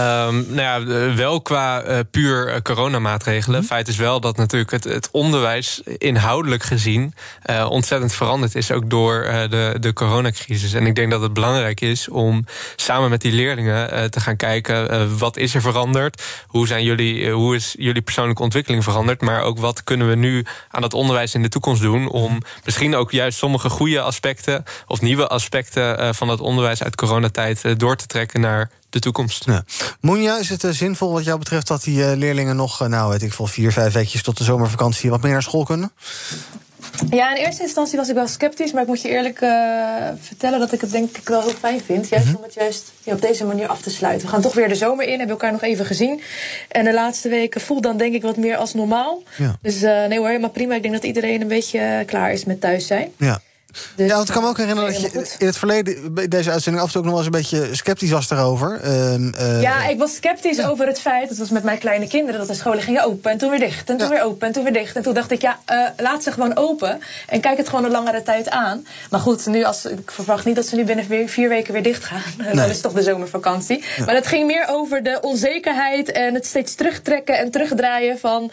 nou ja, wel qua uh, puur coronamaatregelen. Mm. Feit is wel dat natuurlijk het, het onderwijs inhoudelijk gezien uh, ontzettend veranderd is. Ook door uh, de, de coronacrisis. En ik denk dat het belangrijk is om samen met die leerlingen te gaan kijken. wat is er veranderd? Hoe, zijn jullie, hoe is jullie persoonlijke ontwikkeling veranderd? Maar ook wat kunnen we nu aan het onderwijs in de toekomst doen? Doen om misschien ook juist sommige goede aspecten of nieuwe aspecten van het onderwijs uit coronatijd door te trekken naar de toekomst. Ja. Moenja, is het uh, zinvol wat jou betreft dat die leerlingen nog, nou weet ik veel, vier, vijf weekjes tot de zomervakantie wat meer naar school kunnen? Ja, in eerste instantie was ik wel sceptisch, maar ik moet je eerlijk uh, vertellen dat ik het denk ik wel heel fijn vind. Juist -hmm. om het juist ja, op deze manier af te sluiten. We gaan toch weer de zomer in, hebben elkaar nog even gezien. En de laatste weken voelt dan denk ik wat meer als normaal. Ja. Dus uh, nee hoor, helemaal prima. Ik denk dat iedereen een beetje klaar is met thuis zijn. Ja. Dus, ja, want ik kan me ook herinneren dat je in het verleden bij deze uitzending af en toe ook nog wel eens een beetje sceptisch was daarover. Uh, uh, ja, ik was sceptisch ja. over het feit, het was met mijn kleine kinderen, dat de scholen gingen open en toen weer dicht en toen ja. weer open en toen weer dicht. En toen dacht ik, ja, uh, laat ze gewoon open en kijk het gewoon een langere tijd aan. Maar goed, nu als, ik verwacht niet dat ze nu binnen vier, weken weer dicht gaan. Nee. Dan is het toch de zomervakantie. Ja. Maar het ging meer over de onzekerheid en het steeds terugtrekken en terugdraaien van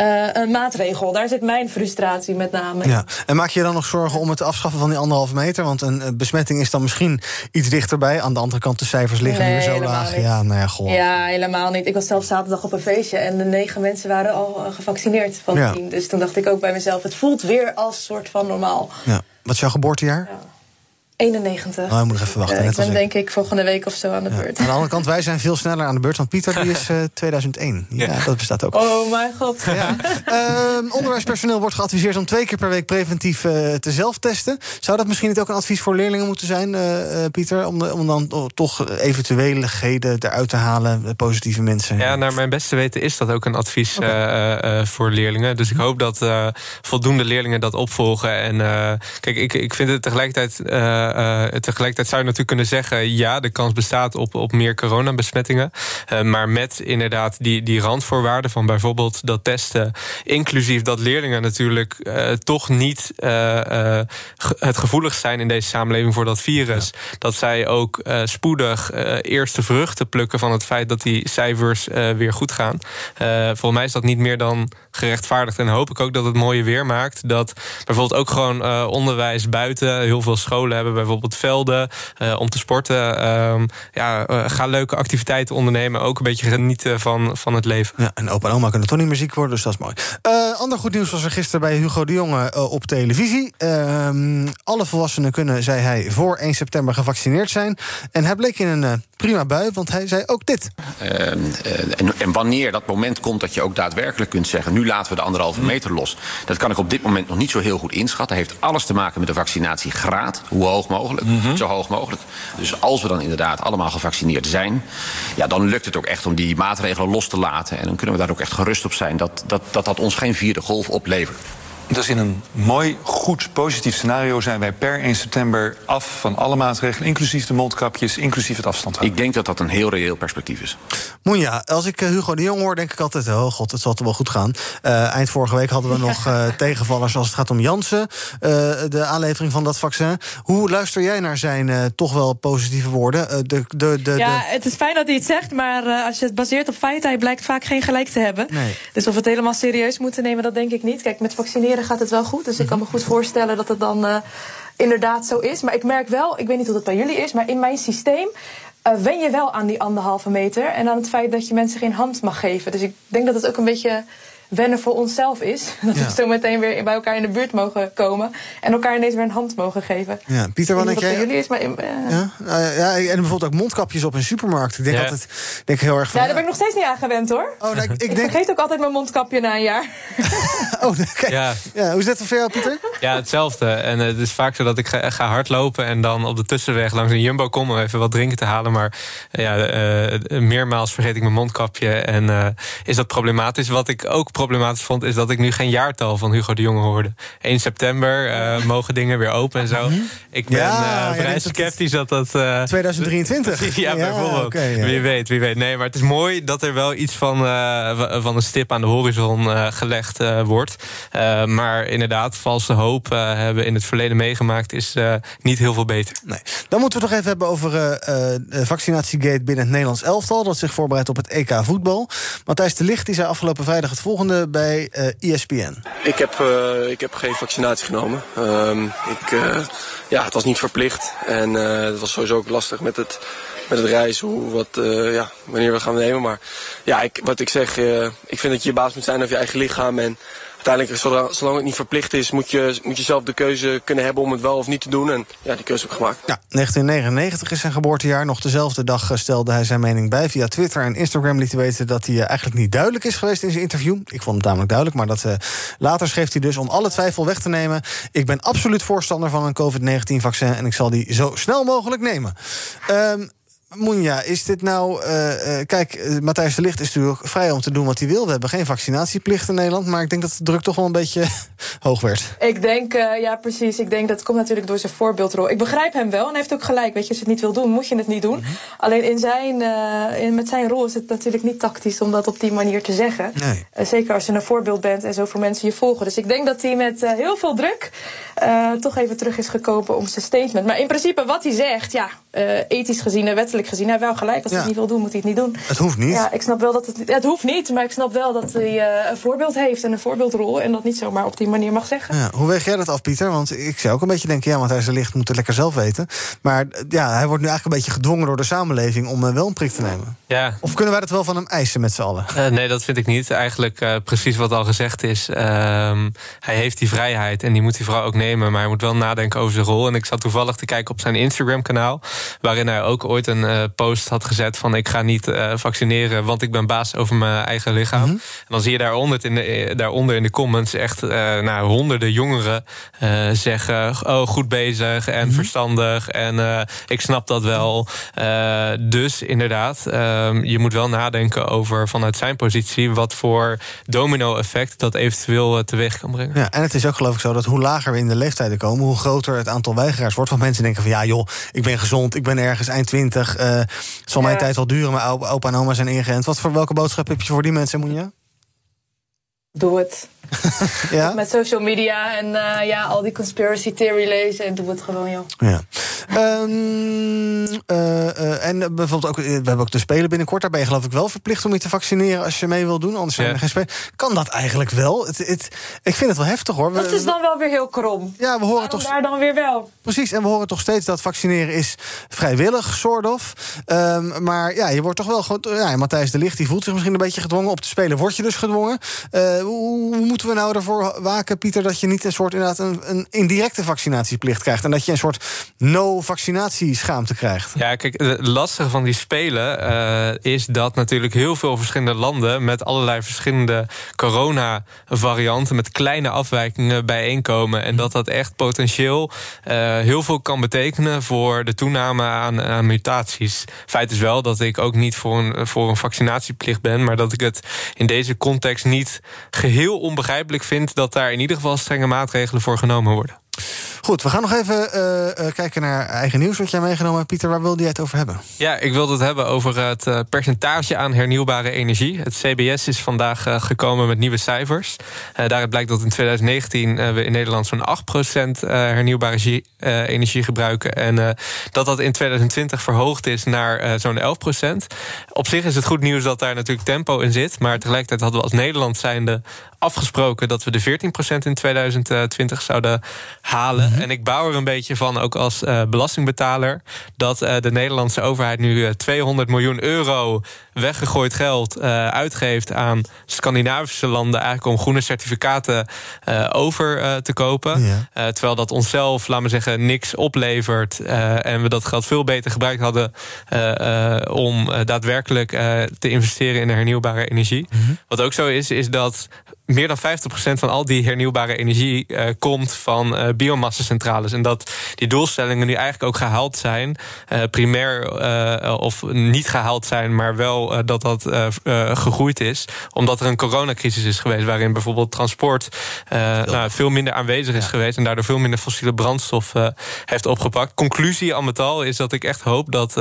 uh, een maatregel. Daar zit mijn frustratie met name. Ja. En maak je dan nog zorgen om het afschaffen van die anderhalve meter? Want een besmetting is dan misschien iets dichterbij. Aan de andere kant, de cijfers liggen nee, nu zo laag. Niet. Ja, nou ja, goh. ja, helemaal niet. Ik was zelf zaterdag op een feestje en de negen mensen waren al gevaccineerd van Ja. team. Dus toen dacht ik ook bij mezelf, het voelt weer als soort van normaal. Ja. Wat is jouw geboortejaar? Ja. 91. Oh, je moet nog even wachten. Ja, net ik ben als denk ik volgende week of zo aan de beurt. Aan de andere kant, wij zijn veel sneller aan de beurt. Want Pieter die is uh, 2001. Ja, dat bestaat ook. Oh mijn god. Ja. Uh, onderwijspersoneel wordt geadviseerd om twee keer per week preventief uh, te zelftesten. Zou dat misschien niet ook een advies voor leerlingen moeten zijn, uh, Pieter? Om, om dan toch eventueligheden eruit te halen, positieve mensen? Ja, naar mijn beste weten is dat ook een advies okay. voor leerlingen. Dus ik hoop dat voldoende leerlingen dat opvolgen. En kijk, ik, ik vind het tegelijkertijd uh, tegelijkertijd zou je natuurlijk kunnen zeggen... ja, de kans bestaat op, op meer coronabesmettingen. Uh, maar met inderdaad die, die randvoorwaarden van bijvoorbeeld dat testen... inclusief dat leerlingen natuurlijk uh, toch niet het gevoelig zijn... in deze samenleving voor dat virus. Ja. Dat zij ook spoedig eerste vruchten plukken van het feit... dat die cijfers weer goed gaan. volgens mij is dat niet meer dan gerechtvaardigd. En hoop ik ook dat het mooie weer maakt. Dat bijvoorbeeld ook gewoon onderwijs buiten... heel veel scholen hebben bijvoorbeeld velden uh, om te sporten. Uh, ja, uh, ga leuke activiteiten ondernemen. Ook een beetje genieten van, van het leven. Ja, en opa en oma kunnen toch niet meer ziek worden, dus dat is mooi. Uh, ander goed nieuws was er gisteren bij Hugo de Jonge op televisie. Ehm, alle volwassenen kunnen, zei hij, voor 1 september gevaccineerd zijn. En hij bleek in een prima bui, want hij zei ook dit. Uh, en, en, wanneer dat moment komt dat je ook daadwerkelijk kunt zeggen... nu laten we de anderhalve meter los. Dat kan ik op dit moment nog niet zo heel goed inschatten. Dat heeft alles te maken met de vaccinatiegraad. Hoe hoog mogelijk, mm-hmm. zo hoog mogelijk. Dus als we dan inderdaad allemaal gevaccineerd zijn... Ja, dan lukt het ook echt om die maatregelen los te laten. En dan kunnen we daar ook echt gerust op zijn... dat dat, dat, dat ons geen vierde golf oplevert. Dus in een mooi, goed, positief scenario zijn wij per 1 september af van alle maatregelen, inclusief de mondkapjes, inclusief het afstand houden. Ik denk dat dat een heel reëel perspectief is. Moenja, als ik Hugo de Jong hoor, denk ik altijd: oh god, het zal toch wel goed gaan. Uh, eind vorige week hadden we nog uh, tegenvallers als het gaat om Jansen, uh, de aanlevering van dat vaccin. Hoe luister jij naar zijn toch wel positieve woorden? de, de, de, ja, het is fijn dat hij het zegt, maar als je het baseert op feiten, hij blijkt vaak geen gelijk te hebben. Nee. Dus of we het helemaal serieus moeten nemen, dat denk ik niet. Kijk, met vaccineren gaat het wel goed. Dus ik kan me goed voorstellen dat het dan uh, inderdaad zo is. Maar ik merk wel, ik weet niet hoe dat bij jullie is, maar in mijn systeem. Uh, wen je wel aan die anderhalve meter en aan het feit dat je mensen geen hand mag geven. Dus ik denk dat het ook een beetje wennen voor onszelf is. Dat we zo meteen weer bij elkaar in de buurt mogen komen. En elkaar ineens weer een hand mogen geven. Ja, Pieter, wat denk jij? jullie is, maar... Uh... Ja? Uh, ja, en bijvoorbeeld ook mondkapjes op een supermarkt. Ik denk ja. altijd denk heel erg van... Ja, daar ben ik nog steeds niet aan gewend, hoor. Oh, nou, ik, ik, ik denk... vergeet ook altijd mijn mondkapje na een jaar. oh, okay. ja. ja. Hoe is dat voor jou, Pieter? Ja, hetzelfde. En het is vaak zo dat ik ga, ga, hardlopen... en dan op de tussenweg langs een Jumbo kom... om even wat drinken te halen. Maar ja, uh, meermaals vergeet ik mijn mondkapje. En is dat problematisch. Wat ik ook problematisch vond, is dat ik nu geen jaartal van Hugo de Jonge hoorde. 1 september uh, mogen dingen weer open en zo. Mhm. Ik ben ja, uh, vrij sceptisch dat dat. Uh, 2023? ja, bijvoorbeeld. Okay, ja. Wie weet, wie weet. Nee, maar het is mooi dat er wel iets van, van een stip aan de horizon gelegd wordt. maar inderdaad, valse hoop hebben in het verleden meegemaakt, is niet heel veel beter. Nee. Dan moeten we nog even hebben over vaccinatiegate binnen het Nederlands elftal. Dat zich voorbereidt op het EK voetbal. Matthijs de Licht die zei afgelopen vrijdag het volgende bij ESPN. Eh, e ik heb, uh, ik heb geen vaccinatie genomen. Um, ik, uh, ja, het was niet verplicht. En het was sowieso ook lastig met het, met het reizen, hoe, wat, ja, wanneer we gaan nemen. Maar ja, ik, wat ik zeg, ik vind dat je je baas moet zijn over je eigen lichaam. En uiteindelijk, zolang het niet verplicht is, moet je, moet je zelf de keuze kunnen hebben om het wel of niet te doen. En ja, die keuze heb ik gemaakt. Ja, 1999 is zijn geboortejaar. Nog dezelfde dag stelde hij zijn mening bij. Via Twitter en Instagram liet weten dat hij eh, eigenlijk niet duidelijk is geweest in zijn interview. Ik vond het namelijk duidelijk, maar dat, uh, later schreef hij dus om alle twijfel weg te nemen. Ik ben absoluut voorstander van een COVID-19-vaccin en ik zal die zo snel mogelijk nemen. Um, Moenja, is dit nou. Uh, kijk, uh, Matthijs de Licht is natuurlijk vrij om te doen wat hij wil. We hebben geen vaccinatieplicht in Nederland. Maar ik denk dat de druk toch wel een beetje hoog werd. Ik denk, uh, ja, precies. Ik denk dat het komt natuurlijk door zijn voorbeeldrol. Ik begrijp hem wel en hij heeft ook gelijk. Weet je, als je het niet wil doen, moet je het niet doen. Mm -hmm. Alleen in zijn, in, met zijn rol is het natuurlijk niet tactisch om dat op die manier te zeggen. Nee. zeker als je een voorbeeld bent en zoveel mensen je volgen. Dus ik denk dat hij met heel veel druk toch even terug is gekomen om zijn statement. Maar in principe, wat hij zegt, ja, ethisch gezien en wettelijk gezien, hij wel gelijk. Als hij het niet wil doen, moet hij het niet doen. Het hoeft niet. Ja, ik snap wel dat het. Het hoeft niet, maar ik snap wel dat hij uh, een voorbeeld heeft en een voorbeeldrol. En dat niet zomaar op die manier mag zeggen. Ja, hoe weeg jij dat af, Pieter? Want ik zou ook een beetje denken, ja, want hij is er licht, moet het lekker zelf weten. Maar ja, hij wordt nu eigenlijk een beetje gedwongen door de samenleving om uh, wel een prik te nemen. Ja. Of kunnen wij dat wel van hem eisen met z'n allen? Uh, nee, dat vind ik niet. Eigenlijk precies wat al gezegd is. Ehm, hij heeft die vrijheid en die moet hij vooral ook nemen. Maar hij moet wel nadenken over zijn rol. En ik zat toevallig te kijken op zijn Instagram-kanaal. Waarin hij ook ooit een post had gezet van ik ga niet uh, vaccineren, want ik ben baas over mijn eigen lichaam. Mm -hmm. En dan zie je daaronder in de, eh, daaronder in de comments echt nou, honderden jongeren zeggen: Oh, goed bezig en mm -hmm. verstandig. En ik snap dat wel. dus inderdaad, je moet wel nadenken over vanuit zijn positie wat voor domino-effect dat eventueel teweeg kan brengen. Ja, en het is ook geloof ik zo dat hoe lager we in de leeftijden komen, hoe groter het aantal weigeraars wordt. Want mensen denken van ja, joh, ik ben gezond, ik ben ergens eind 20. Het zal mijn tijd wel duren, maar opa en oma zijn ingeënt. Wat voor welke boodschap heb je voor die mensen, Moenja? Doe het. ja? Met social media en uh, ja, al die conspiracy theory lezen. En doe het gewoon, joh. Ja. Um, uh, uh, en bijvoorbeeld ook, we hebben ook de Spelen binnenkort. Daar ben je geloof ik wel verplicht om je te vaccineren als je mee wil doen. Anders zijn ja. er geen Spelen. Kan dat eigenlijk wel? Het, het, ik vind het wel heftig hoor. Dat is dan wel weer heel krom. Ja, we horen Waarom toch. daar dan weer wel. Precies, en we horen toch steeds dat vaccineren is vrijwillig, soort of. Um, maar ja, je wordt toch wel gewoon. Ja, Matthijs de Licht die voelt zich misschien een beetje gedwongen. Op te spelen word je dus gedwongen. Hoe, hoe moeten we nou ervoor waken, Pieter, dat je niet een soort inderdaad een, indirecte vaccinatieplicht krijgt. En dat je een soort no vaccinatieschaamte krijgt. Ja, kijk, het lastige van die spelen uh, is dat natuurlijk heel veel verschillende landen met allerlei verschillende corona-varianten, met kleine afwijkingen bijeenkomen. En dat dat echt potentieel uh, heel veel kan betekenen voor de toename aan, aan, mutaties. Feit is wel dat ik ook niet voor een, voor een vaccinatieplicht ben, maar dat ik het in deze context niet geheel onbegrijpelijk vind dat daar in ieder geval strenge maatregelen voor genomen worden. Goed, we gaan nog even uh, uh, kijken naar eigen nieuws wat jij meegenomen hebt. Pieter, waar wilde jij het over hebben? Ja, ik wilde het hebben over het uh, percentage aan hernieuwbare energie. Het CBS is vandaag gekomen met nieuwe cijfers. daaruit blijkt dat in 2019 we in Nederland zo'n 8% hernieuwbare energie gebruiken. En dat dat in 2020 verhoogd is naar zo'n 11%. Op zich is het goed nieuws dat daar natuurlijk tempo in zit. Maar tegelijkertijd hadden we als Nederland zijnde afgesproken dat we de 14% in 2020 zouden halen. En ik bouw er een beetje van, ook als uh, belastingbetaler, dat uh, de Nederlandse overheid nu 200 eh, miljoen euro weggegooid geld uitgeeft aan Scandinavische landen, eigenlijk om groene certificaten over te kopen. Ja. terwijl dat onszelf, laten we zeggen, niks oplevert. en we dat geld veel beter gebruikt hadden om daadwerkelijk te investeren in de hernieuwbare energie. Mm -hmm. Wat ook zo is, is dat meer dan 50% van al die hernieuwbare energie uh, komt van uh, biomassacentrales. En dat die doelstellingen nu eigenlijk ook gehaald zijn. Uh, primair of niet gehaald zijn, maar wel dat dat gegroeid is. Omdat er een coronacrisis is geweest. Waarin bijvoorbeeld transport nou, veel minder aanwezig is ja. geweest. En daardoor veel minder fossiele brandstof heeft opgepakt. Conclusie al met al is dat ik echt hoop dat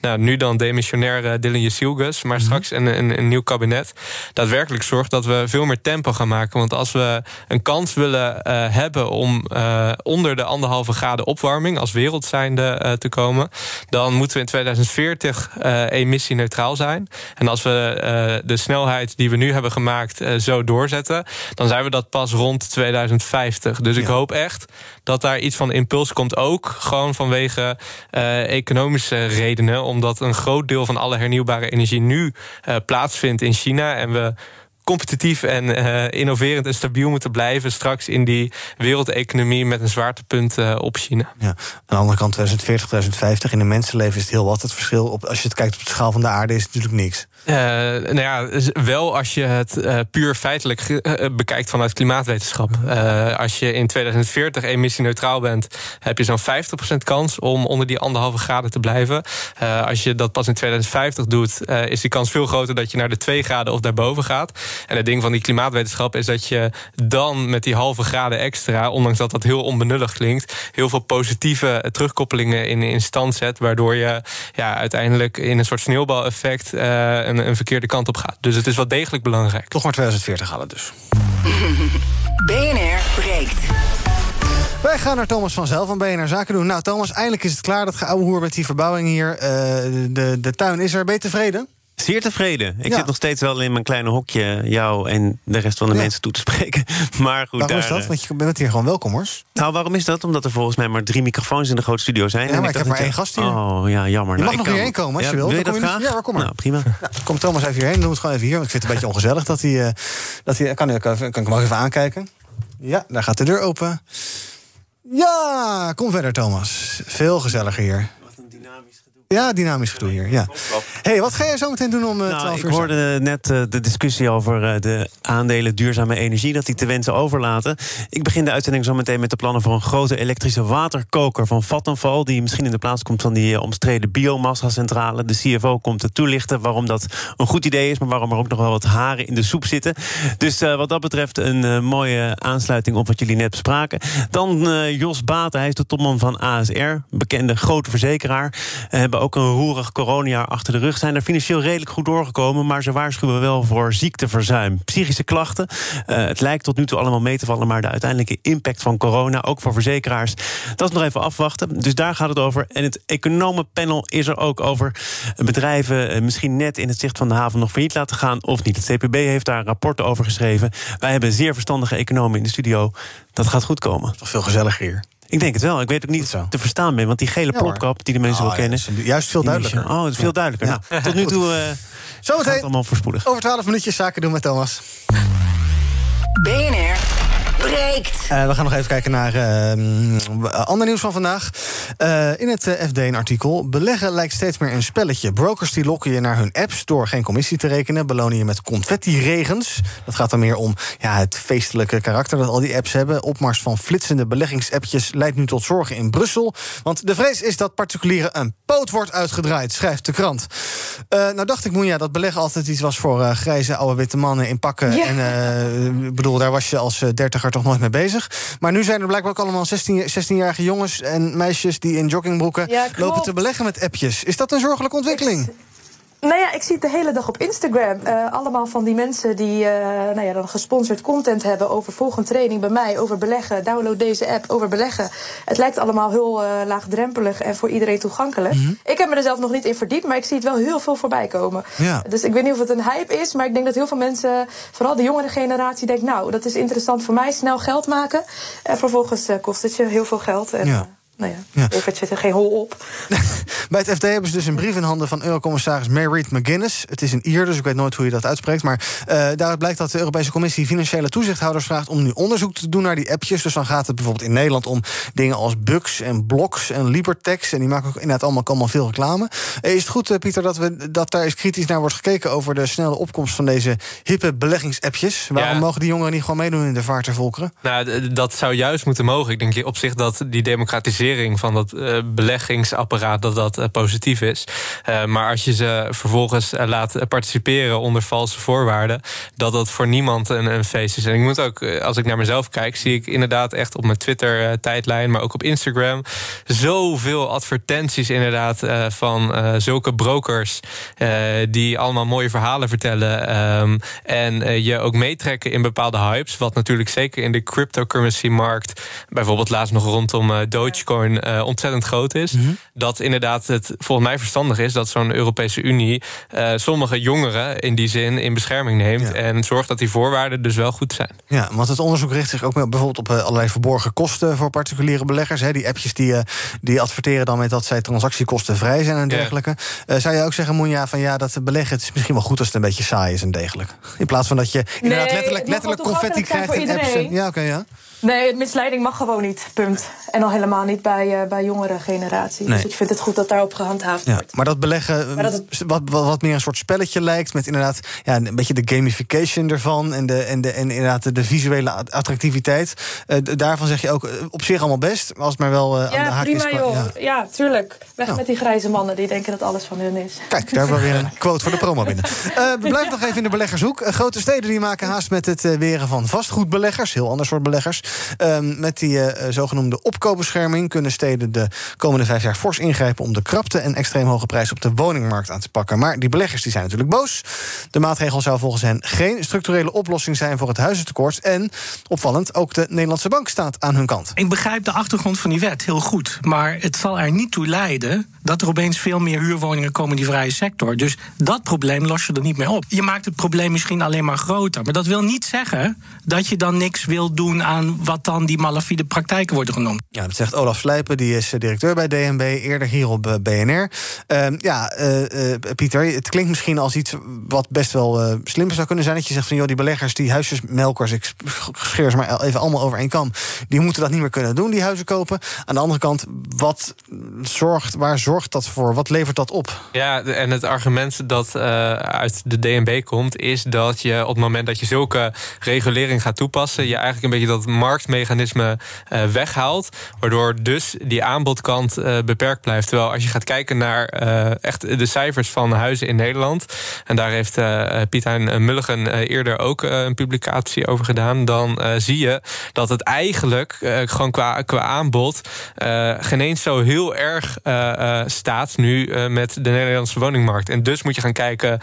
nou, nu dan demissionair Dylan Jezielgus. Maar mm -hmm. straks een, een, een nieuw kabinet daadwerkelijk zorgt dat we veel meer tempo gaan maken. Want als we een kans willen uh, hebben om uh, onder de anderhalve graden opwarming als wereld zijnde uh, te komen, dan moeten we in 2040 emissieneutraal zijn. En als we de snelheid die we nu hebben gemaakt zo doorzetten, dan zijn we dat pas rond 2050. Dus ja. ik hoop echt dat daar iets van impuls komt. Ook gewoon vanwege economische redenen. Omdat een groot deel van alle hernieuwbare energie nu plaatsvindt in China. En we competitief en uh, innoverend en stabiel moeten blijven straks in die wereldeconomie met een zwaartepunt uh, op China. Ja. Aan de andere kant 2040, 2050 in een mensenleven is het heel wat. Het verschil op, als je het kijkt op de schaal van de aarde is het natuurlijk niks. Uh, nou ja, wel als je het uh, puur feitelijk uh, bekijkt vanuit klimaatwetenschap. als je in 2040 emissieneutraal bent, heb je zo'n 50% kans om onder die anderhalve graden te blijven. als je dat pas in 2050 doet, is die kans veel groter dat je naar de 2 graden of daarboven gaat. En het ding van die klimaatwetenschap is dat je dan met die halve graden extra, ondanks dat dat heel onbenullig klinkt, heel veel positieve terugkoppelingen in, stand zet. Waardoor je ja, uiteindelijk in een soort sneeuwbaleffect een, een verkeerde kant op gaat. Dus het is wel degelijk belangrijk. Toch maar 2040 halen dus. BNR breekt. Wij gaan naar Thomas van Zelf van BNR Zaken doen. Nou, Thomas, eindelijk is het klaar, dat geouwehoer met die verbouwing hier. Uh, de, de tuin is er. Ben je tevreden? Zeer tevreden. Ik ja. zit nog steeds wel in mijn kleine hokje jou en de rest van de ja. mensen toe te spreken. Maar goed, waarom daar, is dat? Want je bent hier gewoon welkom, hoor. Nou, waarom is dat? Omdat er volgens mij maar drie microfoons in de grote studio zijn. Ja, maar en ik, heb maar één gast hier. Oh, ja, jammer. Je nou, mag nog hierheen komen als ja, je wil. Wil je dat kom graag? Ja, kom maar. Nou, prima. Nou, kom Thomas even hierheen. Doe het gewoon even hier. Want ik vind het een beetje ongezellig dat hij... Uh, dat hij kan, kan, kan ik hem ook even aankijken? Ja, daar gaat de deur open. Ja, kom verder, Thomas. Veel gezelliger hier. Ja, dynamisch gedoe hier. Ja. hey, wat ga jij zo meteen doen om uh, nou, 12 ik uur? hoorde net uh, de discussie over uh, de aandelen duurzame energie, dat die te wensen overlaten. Ik begin de uitzending zo meteen met de plannen voor een grote elektrische waterkoker van Vattenfall, die misschien in de plaats komt van die omstreden biomassa-centrale. De CFO komt te toelichten waarom dat een goed idee is, maar waarom er ook nog wel wat haren in de soep zitten. Dus wat dat betreft een mooie aansluiting op wat jullie net bespraken. Dan Jos Baten, hij is de topman van ASR, bekende grote verzekeraar. hebben ook een roerig coronajaar achter de rug. Zijn er financieel redelijk goed doorgekomen, maar ze waarschuwen wel voor ziekteverzuim. Psychische klachten. Uh, het lijkt tot nu toe allemaal mee te vallen, maar de uiteindelijke impact van corona, ook voor verzekeraars, dat is nog even afwachten. Dus daar gaat het over. En het economenpanel is er ook over. Bedrijven uh, misschien net in het zicht van de haven nog failliet laten gaan of niet. Het CPB heeft daar rapporten over geschreven. Wij hebben zeer verstandige economen in de studio. Dat gaat goed komen. Veel gezelliger hier. Ik denk het wel. Ik weet ook niet te verstaan ben. Want die gele ja, plopkap die de mensen oh, wel kennen. Ja, juist veel duidelijker. Oh, het is veel duidelijker. Ja. Nou, tot nu toe uh, Zometeen allemaal voorspoedig. Over twaalf minuutjes zaken doen met Thomas. BNR breekt. Uh, we gaan nog even kijken naar uh, ander nieuws van vandaag. Uh, in het FD een artikel. Beleggen lijkt steeds meer een spelletje. Brokers die lokken je naar hun apps door geen commissie te rekenen. Belonen je met confetti-regens. Dat gaat dan meer om ja, het feestelijke karakter dat al die apps hebben. Opmars van flitsende beleggingsappjes leidt nu tot zorgen in Brussel. Want de vrees is dat particulieren een poot wordt uitgedraaid, schrijft de krant. nou dacht ik, Moenja, dat beleggen altijd iets was voor grijze oude witte mannen in pakken. Ja. En ik bedoel, daar was je als dertiger toch nooit mee bezig. Maar nu zijn er blijkbaar ook allemaal 16, 16-jarige jongens en meisjes die in joggingbroeken Ja, lopen te beleggen met appjes. Is dat een zorgelijke ontwikkeling? Nou ja, ik zie het de hele dag op Instagram. Eh, allemaal van die mensen die eh, nou ja, dan gesponsord content hebben over volgende training bij mij, over beleggen. Download deze app over beleggen. Het lijkt allemaal heel eh, laagdrempelig en voor iedereen toegankelijk. Ik heb me er zelf nog niet in verdiept, maar ik zie het wel heel veel voorbij komen. Ja. Dus ik weet niet of het een hype is, maar ik denk dat heel veel mensen, vooral de jongere generatie, denkt: Nou, dat is interessant voor mij, snel geld maken. En vervolgens kost het je heel veel geld. En, Ja. Nou ja, levert je er geen hol op. Bij het FD hebben ze dus een brief in handen van Eurocommissaris Mary McGuinness. Het is een Ier, dus ik weet nooit hoe je dat uitspreekt. Maar eh, daaruit blijkt dat de Europese Commissie financiële toezichthouders vraagt om nu onderzoek te doen naar die appjes. Dus dan gaat het bijvoorbeeld in Nederland om dingen als Bux en Blocks en Libertex. En die maken ook inderdaad allemaal, allemaal veel reclame. Eh, is het goed, eh, Pieter, dat, we, dat daar eens kritisch naar wordt gekeken over de snelle opkomst van deze hippe beleggingsappjes? Waarom Ja. mogen die jongeren niet gewoon meedoen in de vaart der volkeren? Nou, dat zou juist moeten mogen. Ik denk op zich dat die democratisering van dat eh, beleggingsapparaat dat dat eh, positief is. Eh, maar als je ze vervolgens laat participeren onder valse voorwaarden, dat dat voor niemand een, een feest is. En ik moet ook, als ik naar mezelf kijk, zie ik inderdaad echt op mijn Twitter-tijdlijn, maar ook op Instagram, zoveel advertenties inderdaad van zulke brokers die allemaal mooie verhalen vertellen ehm, en je ook meetrekken in bepaalde hypes, wat natuurlijk zeker in de cryptocurrency-markt, bijvoorbeeld laatst nog rondom eh, Eh, ontzettend groot is. Dat inderdaad het volgens mij verstandig is dat zo'n Europese Unie eh, sommige jongeren in die zin in bescherming neemt en zorgt dat die voorwaarden dus wel goed zijn. Ja, want het onderzoek richt zich ook bijvoorbeeld op eh, allerlei verborgen kosten voor particuliere beleggers. Hè. Die appjes die, eh, die adverteren dan met dat zij transactiekostenvrij zijn en Ja. dergelijke. Eh, zou je ook zeggen, Moenja, van ja, dat beleggen het is misschien wel goed als het een beetje saai is en degelijk. In plaats van dat je inderdaad Nee, letterlijk, letterlijk confetti krijgt in apps. ja, oké, ja. Nee, misleiding mag gewoon niet, punt. En al helemaal niet bij, eh, bij jongere generatie. Nee. Dus ik vind het goed dat daarop gehandhaafd Ja, wordt. maar dat beleggen, Maar dat wat, wat, wat meer een soort spelletje lijkt... met inderdaad ja, een beetje de gamification ervan... en, de, en, de, en inderdaad de, de visuele at- attractiviteit. Eh, daarvan zeg je ook eh, op zich allemaal best... als het maar wel eh, aan de Ja, haak prima is. joh. ja. Ja, tuurlijk. Weg Nou. met die grijze mannen die denken dat alles van hun is. Kijk, daar hebben we weer een quote voor de promo binnen. We blijven nog even in de beleggershoek. Grote steden die maken haast met het weren van vastgoedbeleggers. Heel ander soort beleggers. Ehm, met die eh, eh, zogenoemde opkoopbescherming... kunnen steden de komende vijf jaar fors ingrijpen... om de krapte en extreem hoge prijs op de woningmarkt aan te pakken. Maar die beleggers die zijn natuurlijk boos. De maatregel zou volgens hen geen structurele oplossing zijn... voor het huizentekort. En, opvallend, ook de Nederlandse bank staat aan hun kant. Ik begrijp de achtergrond van die wet heel goed. Maar het zal er niet toe leiden dat er opeens veel meer huurwoningen komen in die vrije sector. Dus dat probleem los je er niet mee op. Je maakt het probleem misschien alleen maar groter. Maar dat wil niet zeggen dat je dan niks wil doen aan wat dan die malafide praktijken worden genoemd. Ja, dat zegt Olaf Slijpen, die is eh, directeur bij DNB, eerder hier op eh, BNR. Ehm, ja, eh, eh, Pieter, het klinkt misschien als iets wat best wel eh, slim zou kunnen zijn. Dat je zegt van, joh, die beleggers, die huisjesmelkers, ik scheer ze maar even allemaal over één kam, die moeten dat niet meer kunnen doen, die huizen kopen. Aan de andere kant, wat zorgt, waar zorgt dat voor? Wat levert dat op? Ja, en het argument dat eh, uit de DNB komt, is dat je op het moment dat je zulke regulering gaat toepassen, je eigenlijk een beetje dat marktmechanisme eh, weghaalt, waardoor dus die aanbodkant eh, beperkt blijft. Terwijl als je gaat kijken naar eh, echt de cijfers van huizen in Nederland, en daar heeft Piet Hein Mulligen eerder ook een publicatie over gedaan, dan zie je dat het eigenlijk gewoon qua, qua aanbod geen eens zo heel erg staat nu met de Nederlandse woningmarkt. En dus moet je gaan kijken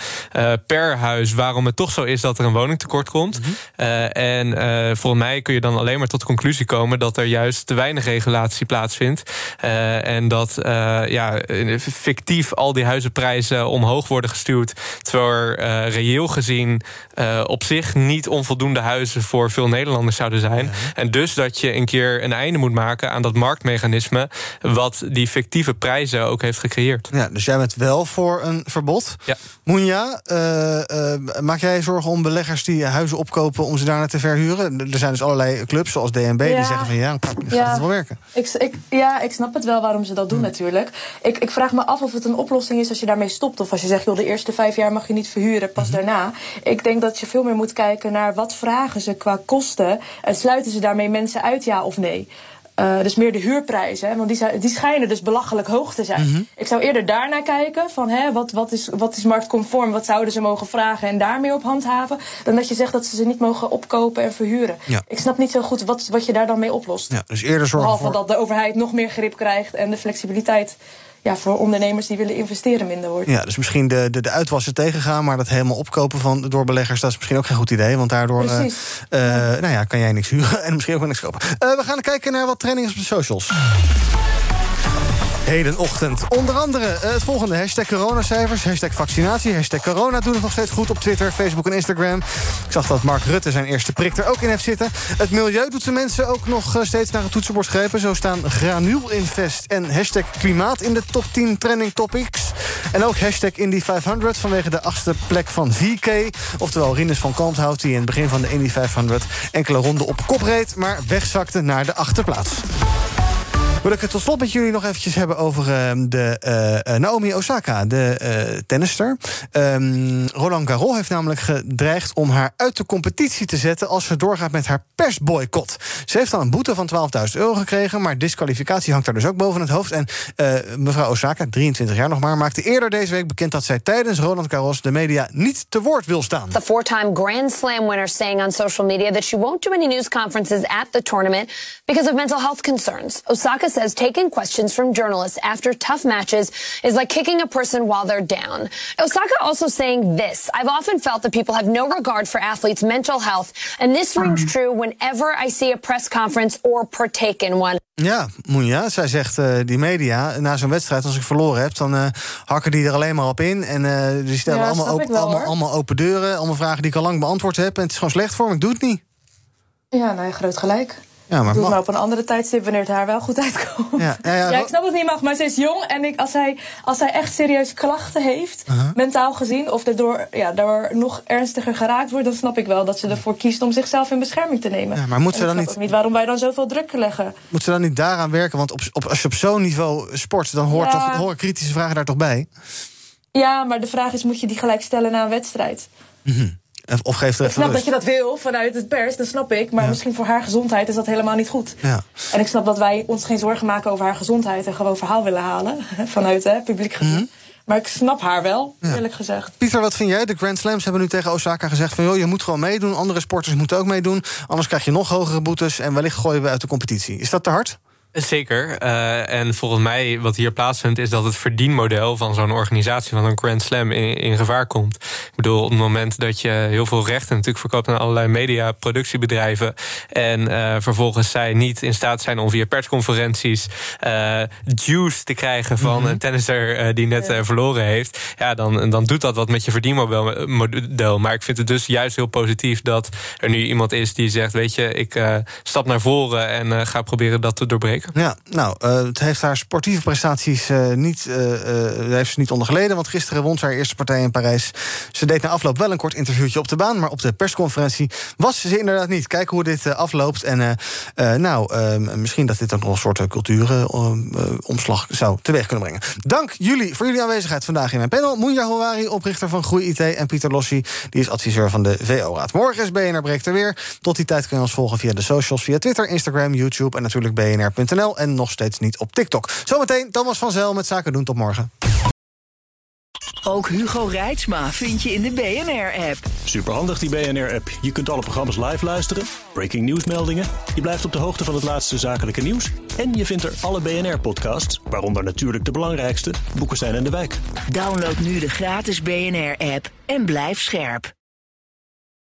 per huis waarom het toch zo is dat er een woningtekort komt. Eh, en volgens mij kun je dan alleen maar tot de conclusie komen dat er juist te weinig regulatie plaatsvindt. Eh, en dat eh, ja, fictief al die huizenprijzen omhoog worden gestuurd. Terwijl er eh, reëel gezien eh, op zich niet onvoldoende huizen voor veel Nederlanders zouden zijn. En dus dat je een keer een einde moet maken aan dat marktmechanisme. wat die fictieve prijzen ook heeft gecreëerd. Ja, dus jij bent wel voor een verbod. Ja. Moenja, eh, eh, maak jij zorgen om beleggers die huizen opkopen om ze daarna te verhuren? Er zijn dus allerlei clubs zoals DNB die zeggen van ja, gaat het wel werken? Ik, ik, ja, ik snap het wel waarom ze dat doen Hmm. natuurlijk. Ik, ik vraag me af of het een oplossing is als je daarmee stopt. Of als je zegt, joh, de eerste vijf jaar mag je niet verhuren, pas Mhm. daarna. Ik denk dat je veel meer moet kijken naar wat vragen ze qua kosten. En sluiten ze daarmee mensen uit, ja of nee. Eh, dus meer de huurprijzen, hè, want die, zijn, die schijnen dus belachelijk hoog te zijn. Mhm. Ik zou eerder daarnaar kijken van hè, wat, wat, is, wat is marktconform, wat zouden ze mogen vragen en daar meer op handhaven. Dan dat je zegt dat ze ze niet mogen opkopen en verhuren. Ja. Ik snap niet zo goed wat, wat je daar dan mee oplost. Ja, dus eerder zorgen Behalve voor... dat de overheid nog meer grip krijgt en de flexibiliteit ja, voor ondernemers die willen investeren minder wordt. Ja, dus misschien de, de, de uitwassen tegengaan, maar dat helemaal opkopen van, door beleggers, dat is misschien ook geen goed idee. Want daardoor eh, eh, nou ja, kan jij niks huren en misschien ook wel niks kopen. Eh, we gaan kijken naar wat training is op de socials. Hedenochtend. Onder andere eh, het volgende. Hashtag coronacijfers, hashtag vaccinatie, hashtag corona doen het nog steeds goed op Twitter, Facebook en Instagram. Ik zag dat Mark Rutte zijn eerste prik er ook in heeft zitten. Het milieu doet de mensen ook nog eh, steeds naar het toetsenbord grepen. Zo staan Granuulinvest en hashtag klimaat in de top 10 trending topics. En ook hashtag Indy 500 vanwege de achtste plek van VK. Oftewel Rinus van Kalmthout die in het begin van de Indy 500 enkele ronden op kop reed... maar wegzakte naar de achterplaats. Wil ik het tot slot met jullie nog eventjes hebben over eh, de eh, eh, Naomi Osaka, de eh tennister. Ehm, Roland Garros heeft namelijk gedreigd om haar uit de competitie te zetten als ze doorgaat met haar persboycott. Ze heeft dan een boete van 12.000 euro gekregen, maar disqualificatie hangt daar dus ook boven het hoofd. En mevrouw Osaka, 23 jaar nog maar, maakte eerder deze week bekend dat zij tijdens Roland Garros de media niet te woord wil staan. The four-time Grand Slam winner saying on social media that she won't do any news conferences at the tournament because of mental health concerns. Osaka says taking questions from journalists after tough matches is like kicking a person while they're down. Osaka also saying this, I've often felt that people have no regard for athletes' mental health, and this rings true whenever I see a press conference or partake in one. Ja, Moenja, zij zegt uh, die media na zo'n wedstrijd, als ik verloren heb, dan uh, hakken die er alleen maar op in. En uh, die stellen Ja, allemaal, open, wel, allemaal, allemaal open deuren, allemaal vragen die ik al lang beantwoord heb. En het is gewoon slecht voor me, ik doe het niet. Ja, nou ja, groot gelijk. Ja, maar Doe het ma- maar op een andere tijdstip wanneer het haar wel goed uitkomt. Ja, ja, ja, Ja, ik snap dat het niet mag, maar ze is jong. En ik, als, zij, als zij echt serieus klachten heeft, mentaal gezien, of daardoor, ja, daardoor nog ernstiger geraakt wordt, dan snap ik wel dat ze ervoor kiest om zichzelf in bescherming te nemen. Ja, maar moet ze dan niet- niet waarom wij dan zoveel druk leggen. Moet ze dan niet daaraan werken? Want op, op, als je op zo'n niveau sport, dan hoort toch, horen kritische vragen daar toch bij? Ja, maar de vraag is, moet je die gelijk stellen na een wedstrijd? Of- Of geeft Ik snap dat je dat wil vanuit het pers, dat snap ik. Maar Ja. misschien voor haar gezondheid is dat helemaal niet goed. Ja. En ik snap dat wij ons geen zorgen maken over haar gezondheid... en gewoon verhaal willen halen vanuit het publiek gezien. Mhm. Maar ik snap haar wel, eerlijk gezegd. Pieter, wat vind jij? De Grand Slams hebben nu tegen Osaka gezegd van... joh, je moet gewoon meedoen, andere sporters moeten ook meedoen... anders krijg je nog hogere boetes en wellicht gooien we uit de competitie. Is dat te hard? Zeker. Eh, en volgens mij, wat hier plaatsvindt, is dat het verdienmodel van zo'n organisatie, van een Grand Slam, in, in gevaar komt. Ik bedoel, op het moment dat je heel veel rechten natuurlijk verkoopt aan allerlei media-productiebedrijven. en eh, vervolgens zij niet in staat zijn om via persconferenties eh, juice te krijgen van Mhm. een tennisser die net verloren heeft. Ja, dan, dan doet dat wat met je verdienmodel. model. Maar ik vind het dus juist heel positief dat er nu iemand is die zegt: Weet je, ik stap naar voren en ga proberen dat te doorbreken. Ja, nou, eh, het heeft haar sportieve prestaties eh, niet, eh, heeft ze niet onder geleden. Want gisteren won ze haar eerste partij in Parijs. Ze deed na afloop wel een kort interviewtje op de baan. Maar op de persconferentie was ze inderdaad niet. Kijken hoe dit afloopt. En nou, misschien dat dit ook nog een soort cultuuromslag zou teweeg kunnen brengen. Dank jullie voor jullie aanwezigheid vandaag in mijn panel. Moenja Houari, oprichter van Groei IT. En Pieter Lossi, die is adviseur van de VO-raad. Morgen is BNR Breekt er weer. Tot die tijd kun je ons volgen via de socials, via Twitter, Instagram, YouTube en natuurlijk bnr.nl. En nog steeds niet op TikTok. Zometeen Thomas van Zel met Zaken doen. Tot morgen. Ook Hugo Reitsma vind je in de BNR-app. Superhandig die BNR-app. Je kunt alle programma's live luisteren, breaking nieuwsmeldingen. Je blijft op de hoogte van het laatste zakelijke nieuws. En je vindt er alle BNR-podcasts, waaronder natuurlijk de belangrijkste, Boeken zijn in de wijk. Download nu de gratis BNR-app en blijf scherp.